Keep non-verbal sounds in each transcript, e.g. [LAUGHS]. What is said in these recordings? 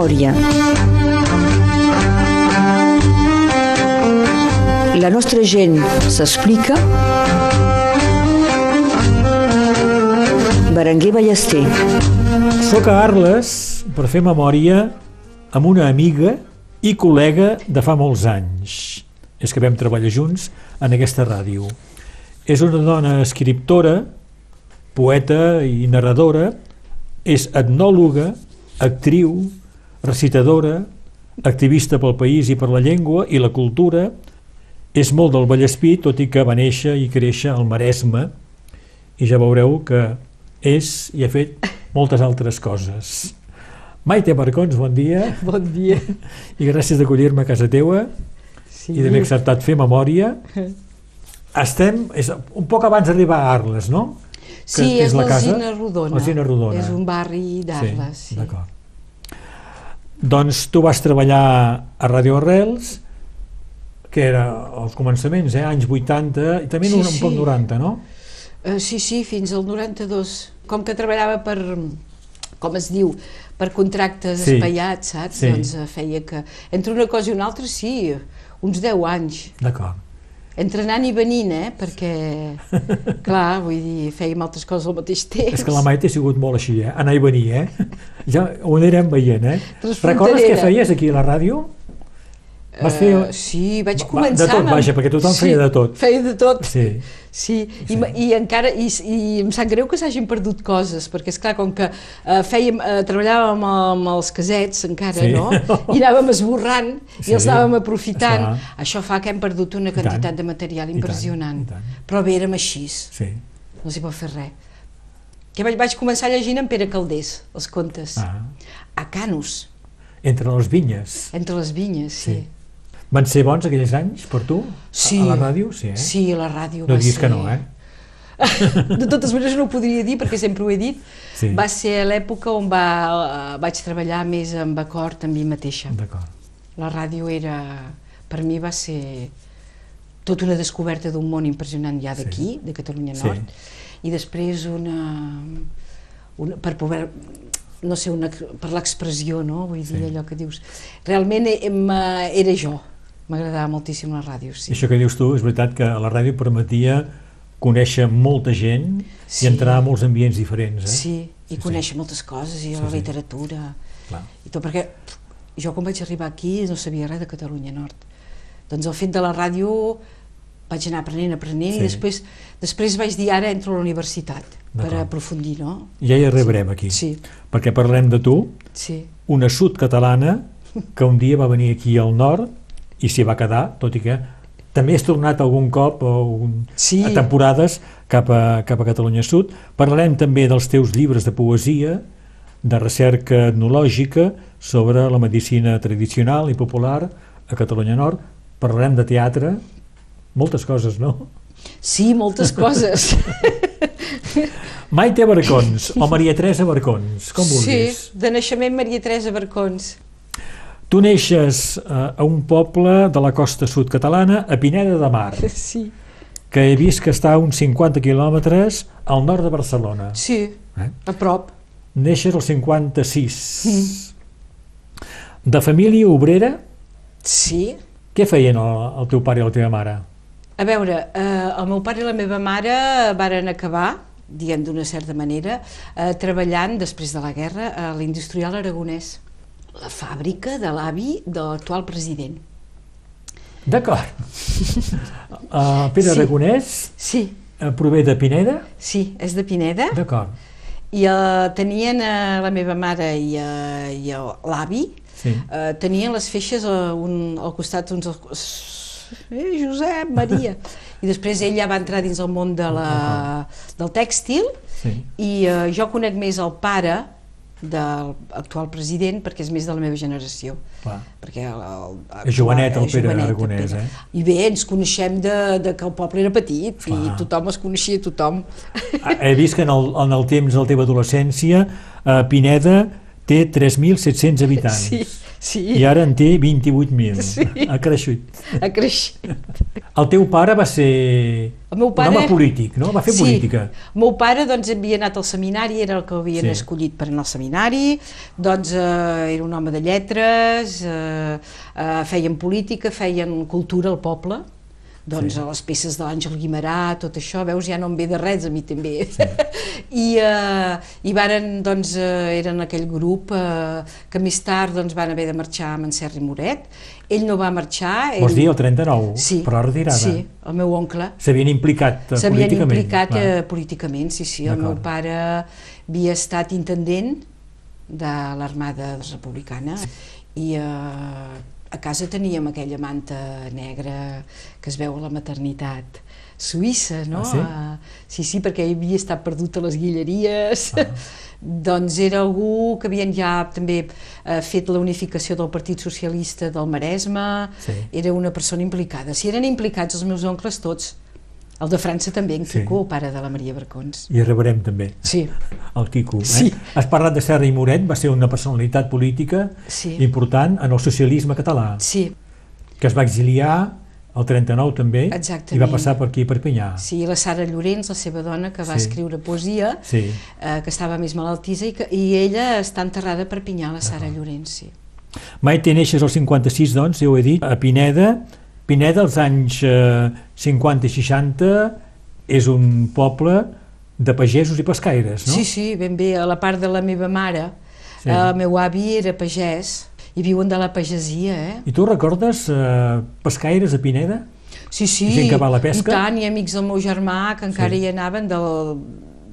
memòria. La nostra gent s'explica. Berenguer Ballester. Soc a Arles per fer memòria amb una amiga i col·lega de fa molts anys. És que vam treballar junts en aquesta ràdio. És una dona escriptora, poeta i narradora, és etnòloga, actriu, recitadora, activista pel país i per la llengua i la cultura, és molt del Vallespí, tot i que va néixer i créixer al Maresme, i ja veureu que és i ha fet moltes altres coses. Maite Marcons, bon dia. [LAUGHS] Bon dia. I gràcies d'acollir-me a casa teua Sí. i d'haver acceptat fer memòria. [LAUGHS] Estem, és un poc abans d'arribar a Arles, no? Que Sí, és la casa? Rodona. Rodona. És un barri d'Arles, sí. D'acord. Doncs tu vas treballar a Radio Arrels, que era als començaments, eh, anys 80, i també Sí, un, un sí. poc 90, no? Eh, sí, sí, fins al 92. Com que treballava per, com es diu, per contractes Sí. espaiats, saps? Sí. Doncs eh, feia que... Entre una cosa i una altra, sí, uns 10 anys. D'acord. Entre anant i venint, eh? Perquè, [LAUGHS] clar, vull dir, fèiem altres coses al mateix temps. És que la Maite ha sigut molt així, eh? Anar i venir, eh? Ja ho anirem veient, eh? Recordes què feies aquí a la ràdio? Vas fer... Eh, sí, vaig Va, començar... de tot, amb- vaja, perquè tothom feia de tot. Feia de tot. Sí, Sí, i, m- i encara, i, i em sap greu que s'hagin perdut coses, perquè és clar, com que eh, fèiem, eh, treballàvem amb els casets encara, Sí. no? I anàvem esborrant Sí, i els anàvem aprofitant. clar. Això fa que hem perdut una quantitat de material i tant, impressionant. i tant. Però bé, érem així, sí. no s'hi pot fer res. Que vaig, vaig començar llegint en Pere Caldés, els contes, Ah, a Canus, entre les vinyes. entre les vinyes, sí. Sí. Van ser bons aquells anys per tu? A- Sí. A la ràdio? Sí, eh? Sí, a la ràdio No va diguis ser... que no, eh? [LAUGHS] De totes maneres no ho podria dir perquè sempre ho he dit. Sí. Va ser a l'època on va, eh, vaig treballar més amb acord amb mi mateixa. D'acord. La ràdio era, per mi va ser tota una descoberta d'un món impressionant ja d'aquí, de Catalunya Sí. Nord, i després una, una per poder no sé, una, per l'expressió, no? Vull dir, Sí. allò que dius. Realment em, eh, era jo. M'agradava moltíssim la ràdio, sí. I això que dius tu, és veritat que la ràdio permetia conèixer molta gent Sí. i entrar a molts ambients diferents, eh? Sí, i Sí, sí. conèixer moltes coses, i Sí, la sí. literatura, Clar. i tot, perquè jo quan vaig arribar aquí no sabia res de Catalunya Nord. Doncs el fet de la ràdio vaig anar aprenent, aprenent, Sí. i després, després vaig dir ara entro a la universitat per aprofundir, no? Ja hi arribarem aquí, Sí, perquè parlem de tu, sí, una sud catalana que un dia va venir aquí al nord i s'hi va quedar, tot i que també has tornat algun cop o un, Sí. a temporades cap a, cap a Catalunya Sud. Parlarem també dels teus llibres de poesia, de recerca etnològica sobre la medicina tradicional i popular a Catalunya Nord. Parlarem de teatre, moltes coses, no? sí, moltes coses. [LAUGHS] Maite Barcons o Maria Teresa Barcons, com vulguis. Sí, de naixement Maria Teresa Barcons. Tu neixes eh, a un poble de la costa sud catalana, a Pineda de Mar, [LAUGHS] Sí, que he vist que està a uns 50 quilòmetres al nord de Barcelona. sí, Eh? a prop. Neixes al 56. De família obrera, Sí, què feien el, el teu pare i la teva mare? A veure, eh, el meu pare i la meva mare varen acabar, diguem d'una certa manera, eh, treballant després de la guerra a l'industrial aragonès, la fàbrica de l'avi de l'actual president. D'acord. Uh, [LAUGHS] Pere Sí. Aragonès Sí, uh, prové de Pineda? sí, és de Pineda, D'acord. i eh, tenien eh, la meva mare i, eh, i l'avi, Sí. eh, tenien les feixes a un, al costat uns... Eh, Josep, Maria. [LAUGHS] I després ell ja va entrar dins el món de la, del tèxtil, sí. I eh, jo conec més el pare del actual president perquè és més de la meva generació. Clar. Perquè el, el, És jovenet el Pere jovenet, el Aragonès, Pere. eh? I bé, ens coneixem de, de que el poble era petit Clar. i tothom es coneixia tothom. Ah, He vist que en el, en el temps de la teva adolescència a Pineda té 3.700 habitants. Sí, sí. I ara en té 28.000. Sí. Ha creixut. Ha creixet. El teu pare va ser El meu pare... un home polític, no? Va fer sí. política. El meu pare doncs, havia anat al seminari, era el que havien sí. escollit per anar al seminari, doncs eh, era un home de lletres, eh, eh, feien política, feien cultura al poble, doncs Sí. sí. les peces de l'Àngel Guimarà, tot això, veus, ja no em ve de res, a mi també. Sí. [LAUGHS] I, eh, i varen, doncs, eh, eren aquell grup eh, que més tard doncs, van haver de marxar amb en Serri Moret. Ell no va marxar. Ell... Vols dir el 39, Sí, però retirada. Sí, el meu oncle. S'havien implicat eh, S'havien políticament. implicat clar. eh, políticament, sí, sí. El meu pare havia estat intendent de l'Armada Republicana i eh, a casa teníem aquella manta negra que es veu a la maternitat suïssa, no? Ah, sí? Eh, sí, sí, perquè havia estat perdut a les guilleries. Ah. [LAUGHS] doncs era algú que havien ja també eh, fet la unificació del Partit Socialista del Maresme, Sí. era una persona implicada. Si eren implicats els meus oncles tots, el de França també, en Sí. Quico, el pare de la Maria Barcons. I rebrem també Sí, el Quico. Eh? Sí. Has parlat de Serra i Moret, va ser una personalitat política sí, important en el socialisme català, sí, que es va exiliar el 39 també Exactament. i va passar per aquí, per Perpinyà. sí, la Sara Llorenç, la seva dona, que va Sí. escriure poesia, Sí. eh, que estava més malaltisa, i, que, i ella està enterrada a Perpinyà, la Sara Llorenç, sí. Maite neixes al 56, doncs, ja ho he dit, a Pineda. Pineda, als anys eh, 50 i 60, és un poble de pagesos i pescaires, no? Sí, sí, ben bé, a la part de la meva mare, Sí. sí. el meu avi era pagès, i viuen de la pagesia, eh? I tu recordes eh, pescaires a Pineda? Sí, sí, Gent que va a la pesca? i tant, i amics del meu germà que encara Sí. hi anaven del,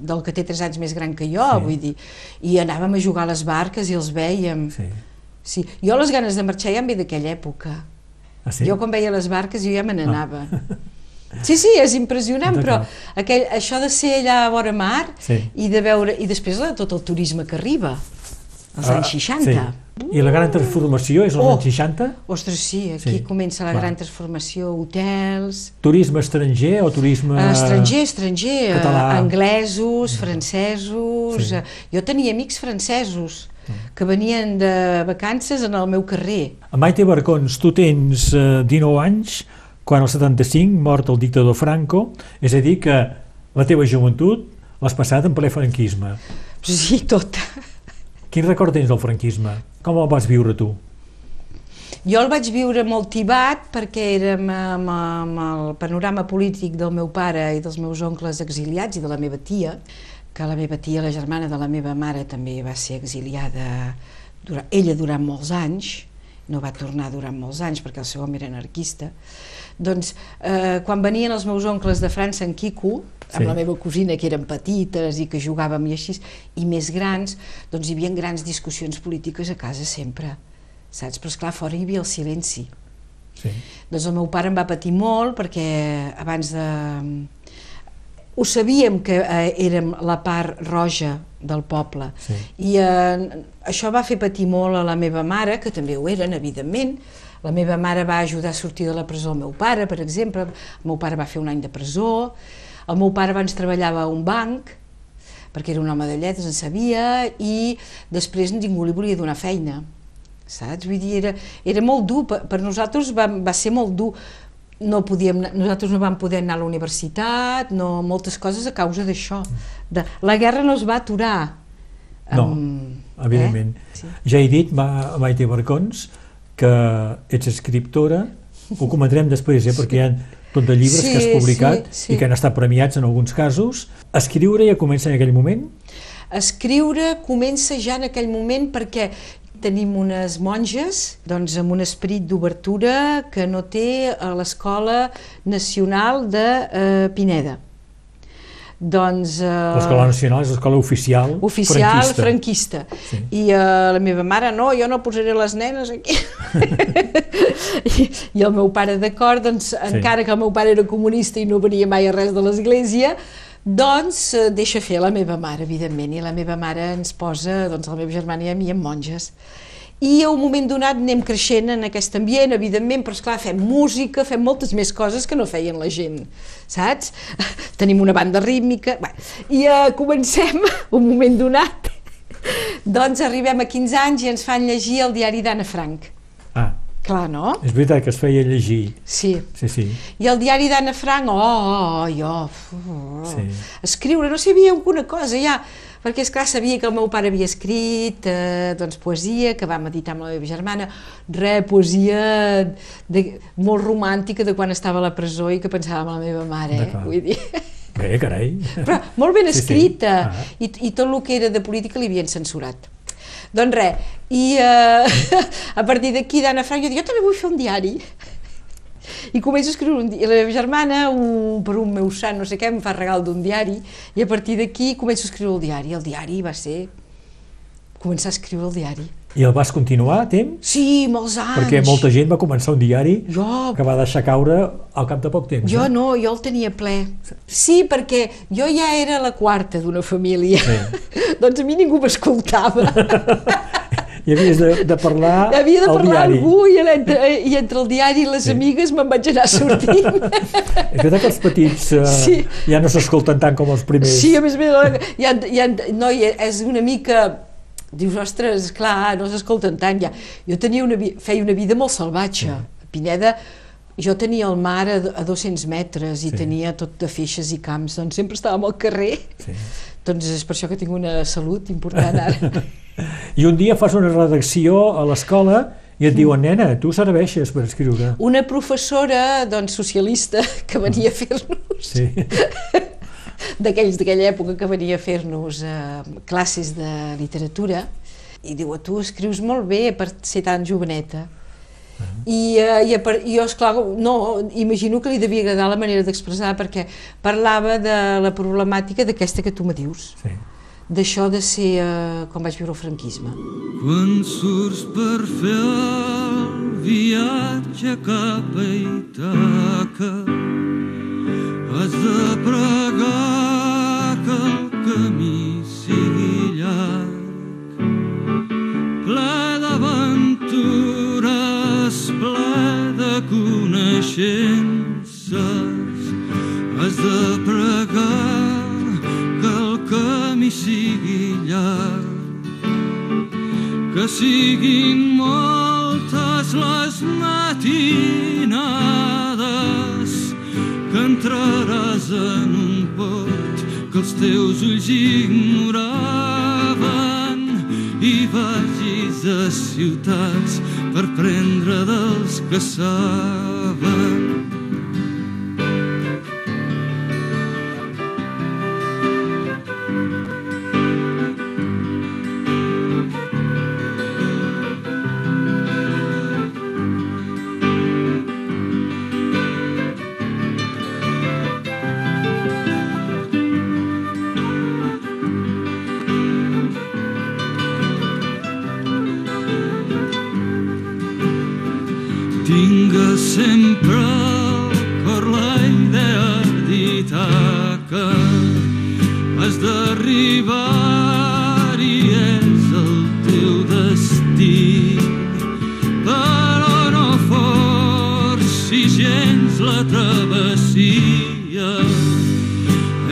del que té 3 anys més gran que jo, Sí. vull dir, i anàvem a jugar a les barques i els veiem. Sí. Sí. Jo les ganes de marxar ja em ve d'aquella època. Ah, sí? Jo quan veia les barques jo ja me n'anava. [LAUGHS] Sí, sí, és impressionant, però aquell, això de ser allà a vora mar Sí. i de veure i després de tot el turisme que arriba, als Ah, anys 60. Sí. I la gran transformació és als Oh! anys 60? Ostres, sí, aquí Sí, comença la clar. gran transformació, hotels, Turisme estranger o turisme... Eh, Estranger, estranger, català. anglesos, francesos... Sí. eh, Jo tenia amics francesos que venien de vacances en el meu carrer. A Maite Barcons, tu tens eh, 19 anys quan al 75 mort el dictador Franco, és a dir que la teva joventut l'has passat en ple franquisme. Sí, tot. Quin record tens del franquisme? Com el vas viure tu? Jo el vaig viure molt tibat perquè érem amb, amb el panorama polític del meu pare i dels meus oncles exiliats i de la meva tia, que la meva tia, la germana de la meva mare, també va ser exiliada, durant, ella durant molts anys, no va tornar durant molts anys perquè el seu home era anarquista, doncs eh, quan venien els meus oncles de França en Quico, amb Sí. la meva cosina que eren petites i que jugàvem i així, i més grans, doncs hi havia grans discussions polítiques a casa sempre, saps? Però esclar, fora hi havia el silenci. Sí. Doncs el meu pare em va patir molt perquè abans de... Ho sabíem que eh, érem la part roja del poble Sí. i eh, això va fer patir molt a la meva mare, que també ho eren, evidentment. La meva mare va ajudar a sortir de la presó el meu pare, per exemple. El meu pare va fer un any de presó. El meu pare abans treballava a un banc, perquè era un home de lletres, en sabia, i després ningú li volia donar feina saps? Vull dir, era, era molt dur, per, per nosaltres va, va ser molt dur. No podíem, nosaltres no vam poder anar a la universitat, no, moltes coses a causa d'això. De, la guerra no es va aturar. No, Amb- evidentment. Eh? Sí. Ja he dit, Ma, Maite Barcons, que ets escriptora, ho comentarem després, eh, perquè hi ha tot de llibres Sí, que has publicat sí, sí. i que han estat premiats en alguns casos. Escriure ja comença en aquell moment? Escriure comença ja en aquell moment perquè tenim unes monges doncs, amb un esperit d'obertura que no té a l'Escola Nacional de eh, Pineda. Doncs, eh, L'Escola Nacional és l'escola oficial, oficial franquista. franquista. Sí. I uh, la meva mare, no, jo no posaré les nenes aquí. I, [LAUGHS] I el meu pare, d'acord, doncs, sí. encara que el meu pare era comunista i no venia mai a res de l'església, doncs eh, deixa fer la meva mare, evidentment, i la meva mare ens posa, doncs, la meva germana i a mi en monges. I a un moment donat anem creixent en aquest ambient, evidentment, però esclar, fem música, fem moltes més coses que no feien la gent, saps? [LAUGHS] Tenim una banda rítmica... Bé, I uh, comencem, [LAUGHS] un moment donat, [LAUGHS] Doncs arribem a 15 anys i ens fan llegir el diari d'Anna Frank. Ah, Clar, no? és veritat que es feia llegir. Sí. Sí, sí. I el diari d'Anna Frank, oh, oh, oh jo... uf, Sí. Escriure, no sabia alguna cosa ja, perquè és clar, sabia que el meu pare havia escrit eh, doncs, poesia, que vam editar amb la meva germana, re, poesia de, molt romàntica de quan estava a la presó i que pensava en la meva mare, eh? Vull dir... Bé, carai. Però molt ben Sí, sí. escrita, Ah. i, i tot el que era de política li havien censurat. Doncs res, i eh, [LAUGHS] a partir d'aquí d'Anna Frank jo dic, jo també vull fer un diari. I començo a escriure un diari. La meva germana, un, per un meu sant, no sé què, em fa regal d'un diari, i a partir d'aquí començo a escriure el diari. El diari va ser començar a escriure el diari. I el vas continuar a temps? Sí, molts anys. Perquè molta gent va començar un diari Jo, que va deixar caure al cap de poc temps. jo eh? no, jo el tenia ple. Sí, perquè jo ja era la quarta d'una família. Sí. [LAUGHS] doncs a mi ningú m'escoltava. [LAUGHS] I havies de, de parlar [LAUGHS] Havia de parlar diari. algú i entre, i entre el diari i les Sí. amigues me'n vaig anar sortint. És veritat que els petits eh, Sí. ja no s'escolten tant com els primers. sí, a més a més, ja, ja, no, i és una mica... Dius, ostres, clar, no s'escolten tant ja. Jo tenia una, feia una vida molt salvatge. A Pineda, jo tenia el mar a, a 200 metres i Sí. tenia tot de feixes i camps, doncs sempre estàvem al carrer. Sí. Doncs és per això que tinc una salut important ara. [LAUGHS] I un dia fas una redacció a l'escola i et diuen, nena, tu serveixes per escriure. Una professora, doncs, socialista, que venia a fer-nos Sí. [LAUGHS] d'aquells d'aquella època que venia a fer-nos eh, classes de literatura i diu, tu escrius molt bé per ser tan joveneta. I, eh, i, a i jo, esclar, no, imagino que li devia agradar la manera d'expressar perquè parlava de la problemàtica d'aquesta que tu me dius, sí. d'això de ser eh, com vaig viure el franquisme. Quan surts per fer el viatge cap a Itaca has de pregar camí sigui llarg. Ple d'aventures, ple de coneixences. Has de pregar que el camí sigui llarg. Que siguin moltes les matinades que entraràs en un port que els teus ulls ignoraven i vagis a ciutats per prendre dels que saben d'arribar i és el teu destí. Però no forci gens la travessia.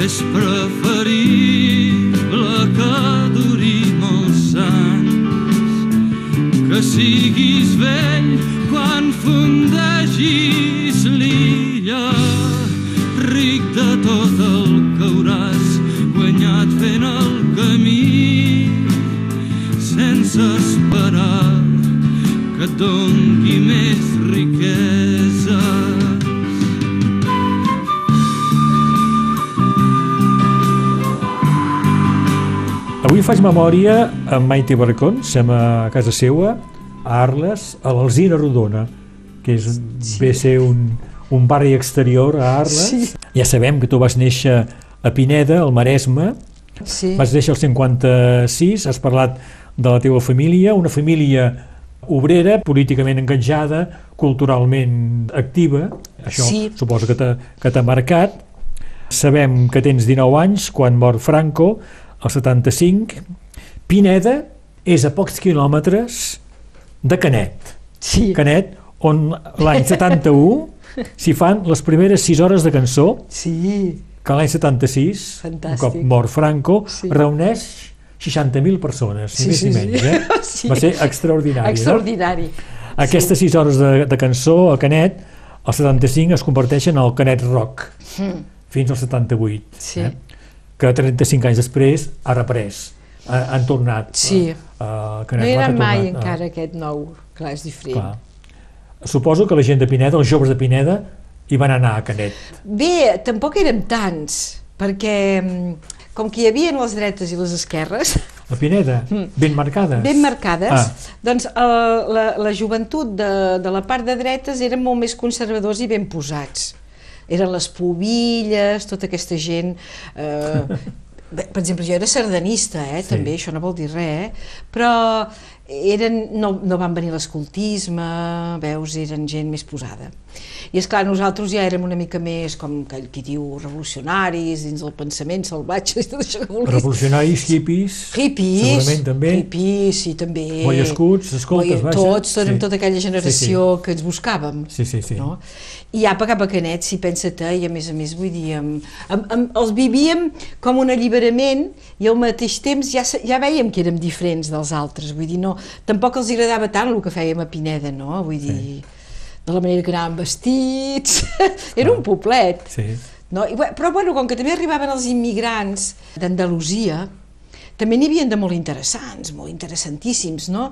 És preferible que duri molts anys que siguis vell quan fundegis l'illa, ric de tot el fent el camí, sense esperar que et dongui més riqueses. Avui faig memòria amb Maite Barcón, som a casa seua, a Arles, a l'Alzina Rodona, que és, sí. ve a ser un, un barri exterior a Arles. Sí. Ja sabem que tu vas néixer a Pineda, al Maresme, Sí. vas néixer al 56, has parlat de la teva família, una família obrera, políticament enganjada, culturalment activa, això Sí. suposo que t'ha marcat. Sabem que tens 19 anys quan mor Franco, el 75. Pineda és a pocs quilòmetres de Canet. Sí. Canet, on l'any 71 s'hi fan les primeres 6 hores de cançó, Sí. Que l'any 76, un Fantàstic. cop mor Franco, Sí. reuneix 60.000 persones, Sí, ni més sí, ni sí. menys. Eh? [LAUGHS] Sí. Va ser extraordinari. Extraordinari. No? Aquestes 6 hores de, de cançó, a Canet, el 75 es converteixen al Canet Rock, fins al 78. Mm. Sí. Eh? Que 35 anys després ha reprès, ha, han tornat. Sí. Eh, uh, No hi ha anat mai eh, encara aquest nou. Clar, és diferent. Clar. Suposo que la gent de Pineda, els joves de Pineda, hi van anar a Canet. Bé, tampoc érem tants, perquè mm, com que hi havia les dretes i les esquerres, A Pineda, ben marcades. Mm. ben marcades, Ah. doncs el, la, la joventut de, de la part de dretes eren molt més conservadors i ben posats. Eren les pobilles, tota aquesta gent... Eh, [LAUGHS] per exemple, jo era sardanista, eh, Sí. també, això no vol dir res, eh? però eren, no, no van venir l'escoltisme, veus, eren gent més posada. I és clar, nosaltres ja érem una mica més, com aquell qui diu, revolucionaris, dins del pensament salvatge, [LAUGHS] i tot això que vulguis. Revolucionaris, hippies, Hippies, segurament també. hippies, sí, també. Boiescuts, escoltes, vaja. Tots, érem Sí. tota aquella generació que ens buscàvem. Sí, sí, sí. No? I ja cap a Canet, si pensa-te, i a més a més, vull dir, amb, amb, amb, els vivíem com un alliberament i al mateix temps ja, ja veiem que érem diferents dels altres, vull dir, no, tampoc els agradava tant el que fèiem a Pineda, no? Vull dir, de la manera que anàvem vestits, [LAUGHS] era un poblet. Sí. No? I, però bueno, com que també arribaven els immigrants d'Andalusia, també n'hi havien de molt interessants, molt interessantíssims, no?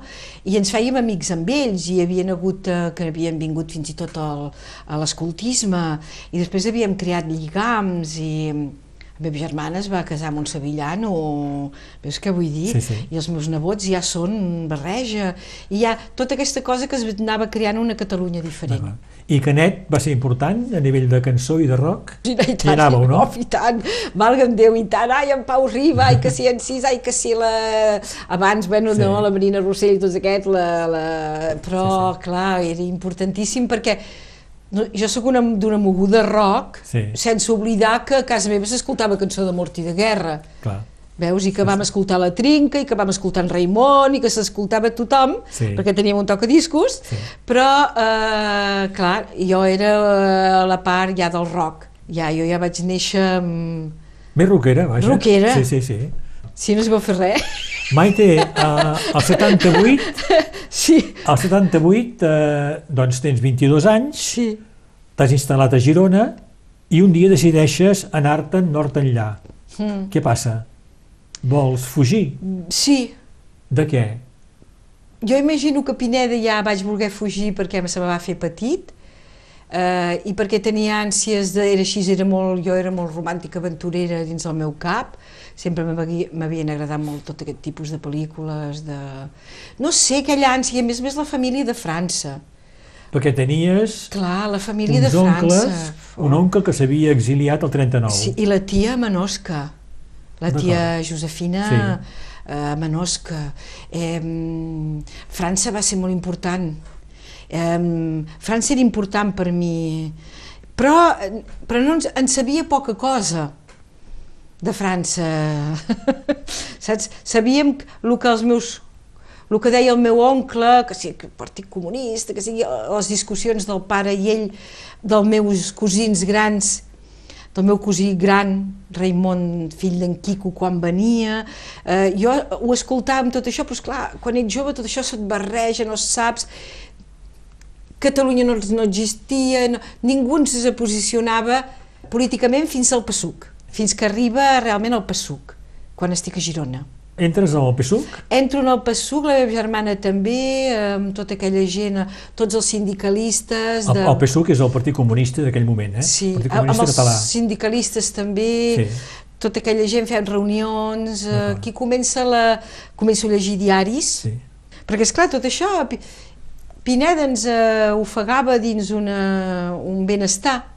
I ens fèiem amics amb ells, i hi havien hagut, eh, que havien vingut fins i tot al, a l'escoltisme, i després havíem creat lligams, i la meva germana es va casar amb un sevillano, veus què vull dir? Sí, sí. I els meus nebots ja són barreja, i hi ha tota aquesta cosa que es anava creant una Catalunya diferent. Ah, I Canet va ser important a nivell de cançó i de rock? I tant, anàveu, no? i tant, valga'm Déu, i tant, ai, en Pau Riba, ai, que si en Cis, ai, que si la... Abans, bueno, Sí. no, la Marina Rossell i tots aquests, la, la... però, Sí, sí, clar, era importantíssim perquè no, jo sóc una, d'una moguda rock, Sí. sense oblidar que a casa meva s'escoltava cançó de mort i de guerra. Clar. Veus? I que vam escoltar la Trinca, i que vam escoltar en Raimon, i que s'escoltava tothom, Sí. perquè teníem un tocadiscos, Sí. però, eh, clar, jo era eh, a la part ja del rock. Ja, jo ja vaig néixer amb... Més rockera, vaja. Rockera. Sí, sí, sí. Si no es va fer res. Maite, uh, al 78, Sí, al 78 uh, doncs tens 22 anys, sí. t'has instal·lat a Girona i un dia decideixes anar-te'n nord enllà. Mm. Què passa? Vols fugir? Sí, De què? jo imagino que a Pineda ja vaig voler fugir perquè se me va fer petit eh, i perquè tenia ànsies de, era així, era molt, jo era molt romàntica aventurera dins del meu cap sempre m'havien agradat molt tot aquest tipus de pel·lícules de... no sé, aquella ànsia, a més a més la família de França Perquè tenies clar, la família uns de França oncles, un oncle que s'havia exiliat al 39. Sí, i la tia Manosca, la tia. Josefina Sí. eh, Manosca. Eh, França va ser molt important. Eh, França era important per mi, però, però no ens, en sabia poca cosa de França. [LAUGHS] Saps? Sabíem el que els meus el que deia el meu oncle, que que el Partit Comunista, que sigui les discussions del pare i ell, dels meus cosins grans, del meu cosí gran, Raimon, fill d'en Quico, quan venia. Eh, jo ho escoltava amb tot això, però esclar, quan ets jove tot això se't barreja, no saps... Catalunya no, no existia, no, ningú ens posicionava políticament fins al PSUC, fins que arriba realment al PSUC, quan estic a Girona. Entres al PSUC? Entro en el PSUC, la meva germana també, amb tota aquella gent, tots els sindicalistes... El, el PSUC és el Partit Comunista d'aquell moment, eh? Sí, Partit amb els Català. sindicalistes també, Sí. tota aquella gent fent reunions, eh, D'acord. aquí comença la, començo a llegir diaris, Sí. perquè és clar tot això, Pi- Pineda ens eh, ofegava dins una, un benestar,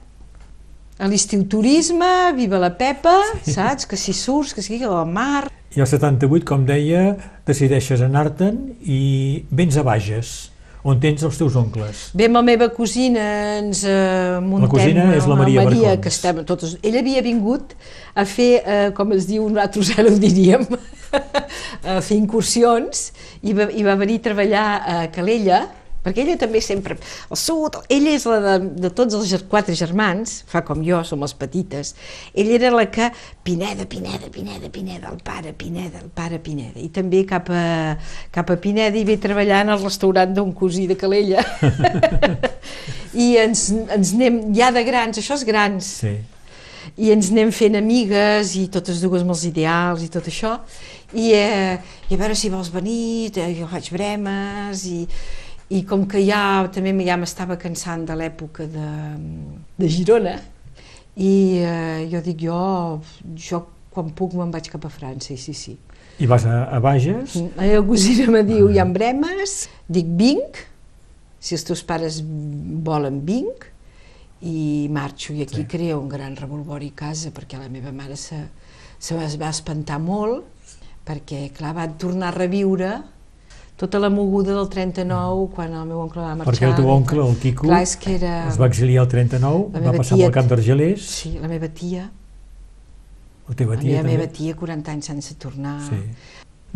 a l'estiu turisme, viva la Pepa, saps, que si surts, que sigui al mar, I al 78, com deia, decideixes anar-te'n i vens a Bages, on tens els teus oncles. Ve amb la meva cosina, ens eh, muntem... cosina és la Maria Maria Barcons. que estem totes... Ella havia vingut a fer, eh, com es diu, nosaltres ara ho diríem, [LAUGHS] a fer incursions, i va, i va venir a treballar a Calella, perquè ella també sempre, el sud, ella és la de, de tots els quatre germans, fa com jo, som les petites, ella era la que, Pineda, Pineda, Pineda, Pineda, el pare Pineda, el pare Pineda, i també cap a, cap a Pineda hi ve treballant al restaurant d'un cosí de Calella, [LAUGHS] i ens, ens anem, ja de grans, això és grans, Sí. i ens anem fent amigues i totes dues amb els ideals i tot això. I, eh, i a veure si vols venir eh, jo faig bremes i, i com que ja també ja m'estava cansant de l'època de, de Girona i eh, jo dic jo, jo quan puc me'n vaig cap a França, i sí, sí. I vas a, a Bages, La meva cosina me diu, hi ha bremes? Dic, vinc, si els teus pares volen, vinc, i marxo. I aquí Sí. creo un gran revolvori a casa, perquè la meva mare se, se va, es va espantar molt, perquè, clar, va tornar a reviure tota la moguda del 39, quan el meu oncle va marxar. perquè el teu oncle, el Quico, Clar, és que era... es va exiliar el 39, La va meva passar pel camp d'Argelers, Sí, la meva tia, la teva la tia meva, també. meva tia, 40 anys sense tornar. Sí.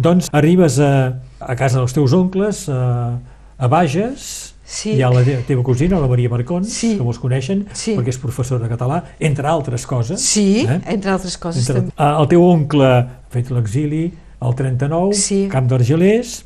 Doncs arribes a, a casa dels teus oncles, a, a Bages, Sí. hi ha la te- teva cosina, la Maria Marcons, Sí. que molts coneixen, Sí. perquè és professora de català, entre altres coses. Sí, eh? entre altres coses Entre, també. El teu oncle ha fet l'exili al 39, Sí. Camp d'Argelers,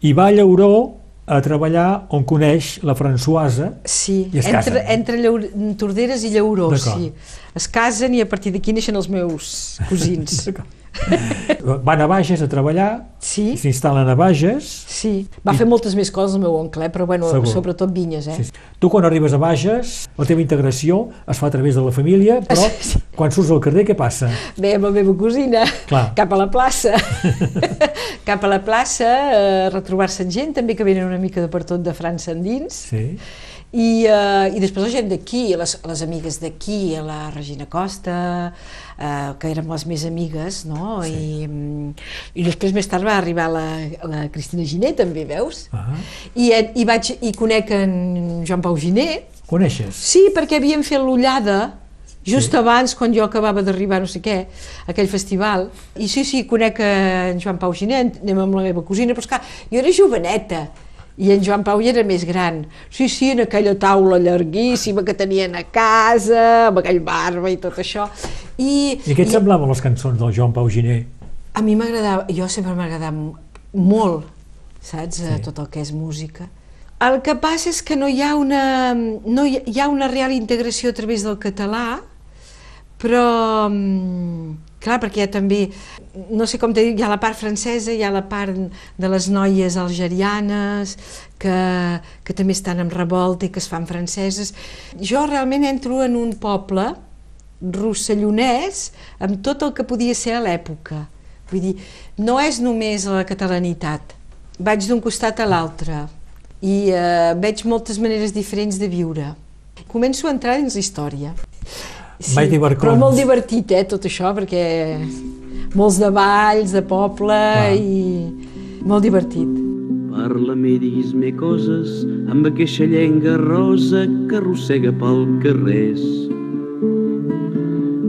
i va a Llauró a treballar on coneix la Françoise, Sí, I es entre, casen. entre Llaur Torderes i Llauró, sí. Es casen i a partir d'aquí neixen els meus cosins. [LAUGHS] van a Bages a treballar, Sí, i s'instal·len a Bages, sí. Va fer moltes més coses el meu oncle, eh? però bueno, Segur. sobretot vinyes, eh? Sí, sí. Tu quan arribes a Bages, la teva integració es fa a través de la família, però [LAUGHS] Sí. quan surts al carrer què passa? Bé, amb la meva cosina, Clar. cap a la plaça. [LAUGHS] cap a la plaça, a retrobar-se gent, també que venen una mica de per tot de França endins. Sí. I, uh, i després la gent d'aquí, les, les amigues d'aquí, la Regina Costa, uh, que érem les més amigues, no? Sí. I, mm, I després més tard va arribar la, la Cristina Giné, també, veus? Ah, I, eh, i, vaig, i conec en Joan Pau Giné, coneixes? sí, perquè havien fet l'ullada just Sí. abans, quan jo acabava d'arribar, no sé què, aquell festival. I sí, sí, conec en Joan Pau Giné, anem amb la meva cosina, però esclar, jo era joveneta, i en Joan Pau ja era més gran. Sí, sí, en aquella taula llarguíssima que tenien a casa, amb aquell barba i tot això. I, I què et semblaven les cançons del Joan Pau Giné? a mi m'agradava, jo sempre m'ha agradat molt, saps, Sí. sí. tot el que és música. El que passa és que no hi ha una, no hi, hi ha una real integració a través del català, però, mm, clar, perquè també, no sé com te dic, hi ha la part francesa, hi ha la part de les noies algerianes, que, que també estan en revolta i que es fan franceses. Jo realment entro en un poble rossellonès amb tot el que podia ser a l'època. Vull dir, no és només la catalanitat. Vaig d'un costat a l'altre i eh, veig moltes maneres diferents de viure. Començo a entrar dins la història. Barcons. però molt divertit, eh, tot això, perquè molts de balls, de poble Clar. i molt divertit. Parla-me, diguis-me coses amb aquesta llenga rosa que arrossega pel carrers.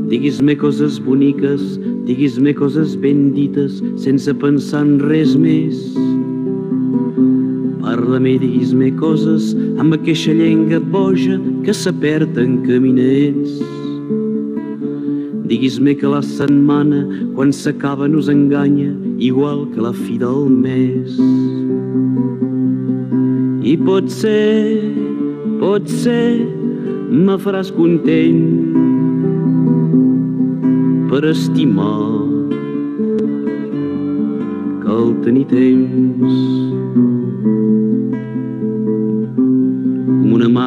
Diguis-me coses boniques, diguis-me coses ben dites, sense pensar en res més. Parla-me, diguis-me coses amb aquesta llenga boja que s'apert en caminets. Diguis-me que la setmana, quan s'acaba, nos enganya, igual que la fi del mes. I pot ser, pot ser, me faràs content per estimar que el tenir temps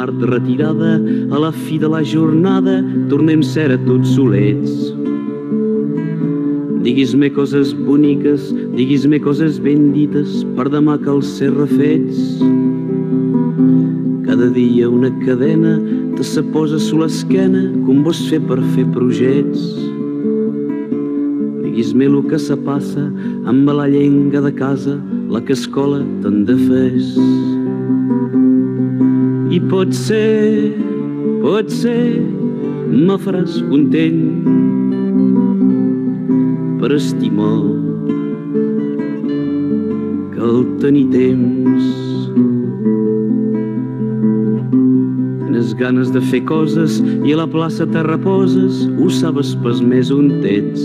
Mart retirada a la fi de la jornada tornem ser a tots solets Diguis-me coses boniques, diguis-me coses ben dites per demà els ser refets. Cada dia una cadena te se posa a l'esquena com vols fer per fer projets. Diguis-me el que se passa amb la llenga de casa, la que escola te'n de fes. I pot ser, pot ser, me faràs content per estimar que el tenir temps ganes de fer coses i a la plaça te reposes, ho sabes pas més on ets.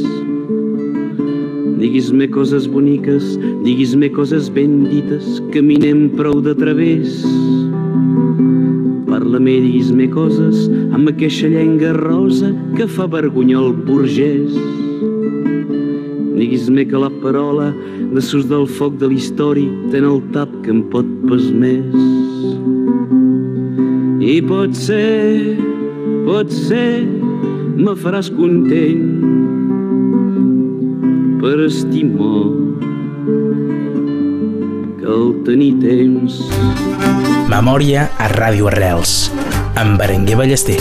Diguis-me coses boniques, diguis-me coses ben dites, caminem prou de través. Parla-me, diguis-me coses amb aquesta llenga rosa que fa vergonya el burgès. Diguis-me que la parola de sus del foc de l'història ten el tap que em pot pas més. I pot ser, pot ser, me faràs content per estimar el tenir temps. Memòria a Ràdio Arrels, amb Berenguer Ballester.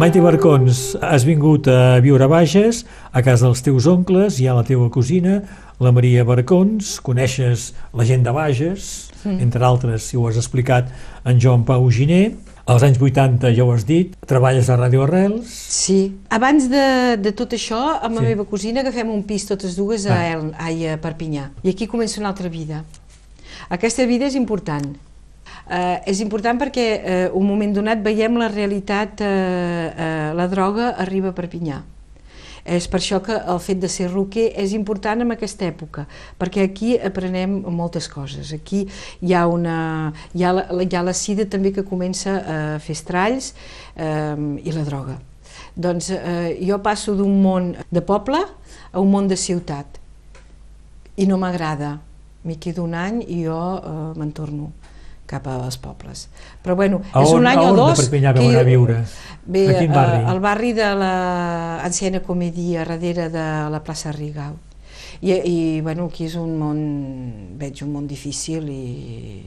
Maite Barcons, has vingut a viure a Bages, a casa dels teus oncles, hi ha la teva cosina, la Maria Barcons, coneixes la gent de Bages, mm. entre altres, si ho has explicat, en Joan Pau Giné, als anys 80 ja ho has dit, treballes a Ràdio Arrels... Sí. Abans de, de tot això, amb la Sí. meva cosina agafem un pis totes dues a, Ah. El, ai, a Perpinyà. I aquí comença una altra vida. Aquesta vida és important. Uh, és important perquè uh, un moment donat veiem la realitat, uh, uh, la droga arriba a Perpinyà. És per això que el fet de ser roquer és important en aquesta època, perquè aquí aprenem moltes coses. Aquí hi ha, una, hi ha, la, hi ha la sida també que comença a fer estralls eh, i la droga. Doncs eh, jo passo d'un món de poble a un món de ciutat i no m'agrada. M'hi quedo un any i jo eh, me'n torno cap als pobles. Però bueno, A és on- un any a o on de dos... Perpinyà vau anar a viure? Bé, A quin barri? eh, al barri de l'Anciana Comedia, darrere de la plaça Rigau. I, I, bueno, aquí és un món, veig un món difícil i,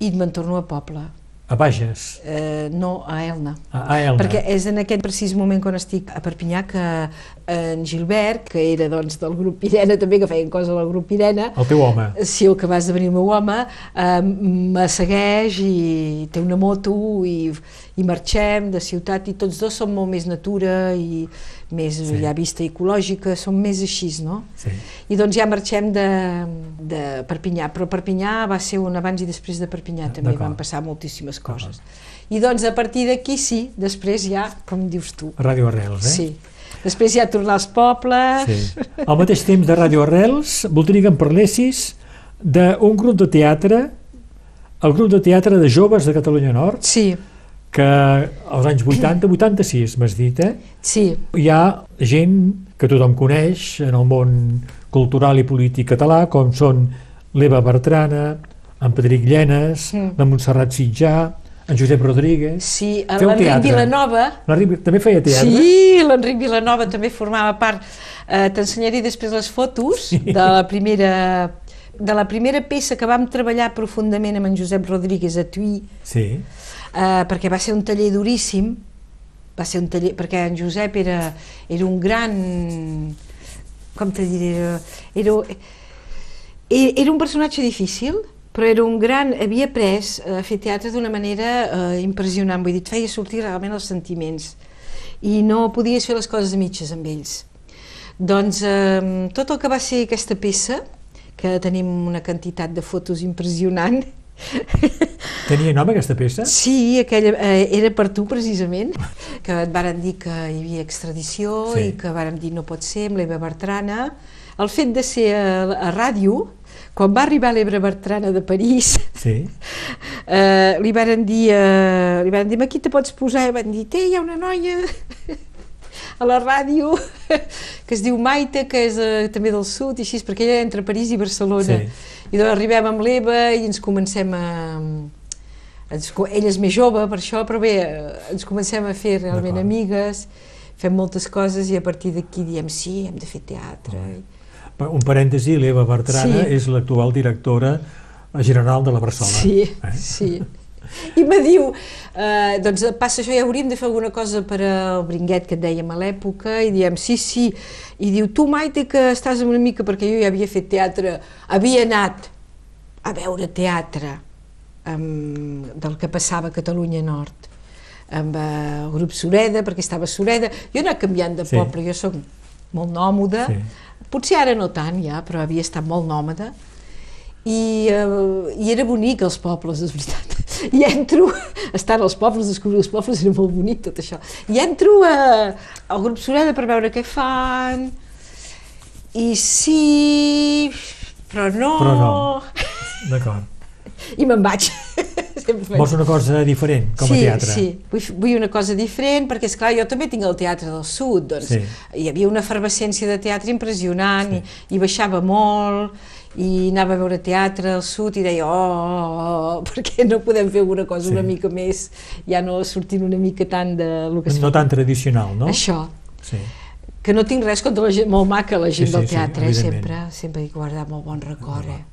i me'n torno a poble. A Bages, Eh, no, a Elna. a, a Elna. Perquè és en aquest precís moment quan estic a Perpinyà que en Gilbert, que era doncs, del grup Pirena, també que feien coses al grup Pirena, El teu home. si el que va esdevenir el meu home, eh, me segueix i té una moto i, i marxem de ciutat i tots dos som molt més natura i més Sí. ja vista ecològica, som més així, no? Sí. I doncs ja marxem de, de Perpinyà, però Perpinyà va ser un abans i després de Perpinyà, també D'acord. van passar moltíssimes coses. I doncs a partir d'aquí sí, després ja, com dius tu, Ràdio Arrels, eh? sí. Després ja tornar als pobles... Sí. Al mateix temps de Ràdio Arrels, voldria que em parlessis d'un grup de teatre, el grup de teatre de joves de Catalunya Nord, Sí, que als anys 80, 86 m'has dit, eh? sí, Hi ha gent que tothom coneix en el món cultural i polític català, com són l'Eva Bertrana, en Pedric Llenes, Mm. la Montserrat Sitjà, en Josep Rodríguez... sí. Feu L'Enric. Vilanova... L'Enric també feia teatre? Sí, l'Enric Vilanova també formava part. Eh, T'ensenyaré després les fotos Sí. de la primera de la primera peça que vam treballar profundament amb en Josep Rodríguez a Tuí, Sí. Eh, perquè va ser un taller duríssim, va ser un taller, perquè en Josep era, era un gran, com te diré, era, era, era un personatge difícil, però era un gran, havia après a fer teatre d'una manera eh, impressionant, vull dir, et feia sortir realment els sentiments i no podies fer les coses a mitges amb ells. Doncs eh, tot el que va ser aquesta peça, que tenim una quantitat de fotos impressionant, [LAUGHS] Tenia nom aquesta peça? Sí, aquella, eh, era per tu precisament, que et varen dir que hi havia extradició Sí. i que vàrem dir no pot ser, amb l'Eva Bertrana. El fet de ser a, a ràdio, quan va arribar l'Eva Bertrana de París, Sí. [LAUGHS] eh, li varen dir, eh, li varen dir, aquí te pots posar, i van dir, té, hi ha una noia a la ràdio [LAUGHS] que es diu Maite, que és eh, també del sud, i així, perquè ella entre París i Barcelona. Sí. I doncs arribem amb l'Eva i ens comencem a... Ens, ella és més jove per això, però bé, eh, ens comencem a fer realment amigues, fem moltes coses i a partir d'aquí diem sí, hem de fer teatre. Un parèntesi, l'Eva Bertrana Sí. és l'actual directora general de la Barcelona. Sí, Eh? sí. [LAUGHS] I me diu, eh, doncs passa això, ja hauríem de fer alguna cosa per al bringuet que et dèiem a l'època, i diem sí, sí, i diu, tu Maite que estàs una mica, perquè jo ja havia fet teatre, havia anat a veure teatre um, del que passava a Catalunya Nord, amb eh, el grup Sureda, perquè estava Sureda, jo he anat canviant de Sí. poble, jo sóc molt nòmode, Sí. potser ara no tant ja, però havia estat molt nòmada, i, eh, i era bonic els pobles, és veritat. I entro, estan als pobles, descobrir els pobles, era molt bonic tot això. I entro a, al grup Sureda per veure què fan, i sí, però no... Però no. D'acord. I me'n vaig. Sempre Vols una cosa diferent, com a sí, teatre? Sí, vull, vull una cosa diferent, perquè, és clar jo també tinc el Teatre del Sud, doncs Sí. hi havia una efervescència de teatre impressionant, i, i baixava molt, i anava a veure teatre al sud i deia, oh, oh, oh [LAUGHS] per què no podem fer alguna cosa Sí. una mica més, ja no sortint una mica tant de lo que es No fa. tan tradicional, no? Això, Sí. que no tinc res contra la gent, molt maca la gent Sí, sí, del sí, teatre, eh, evidentment. sempre, sempre he guardat molt bon record, eh.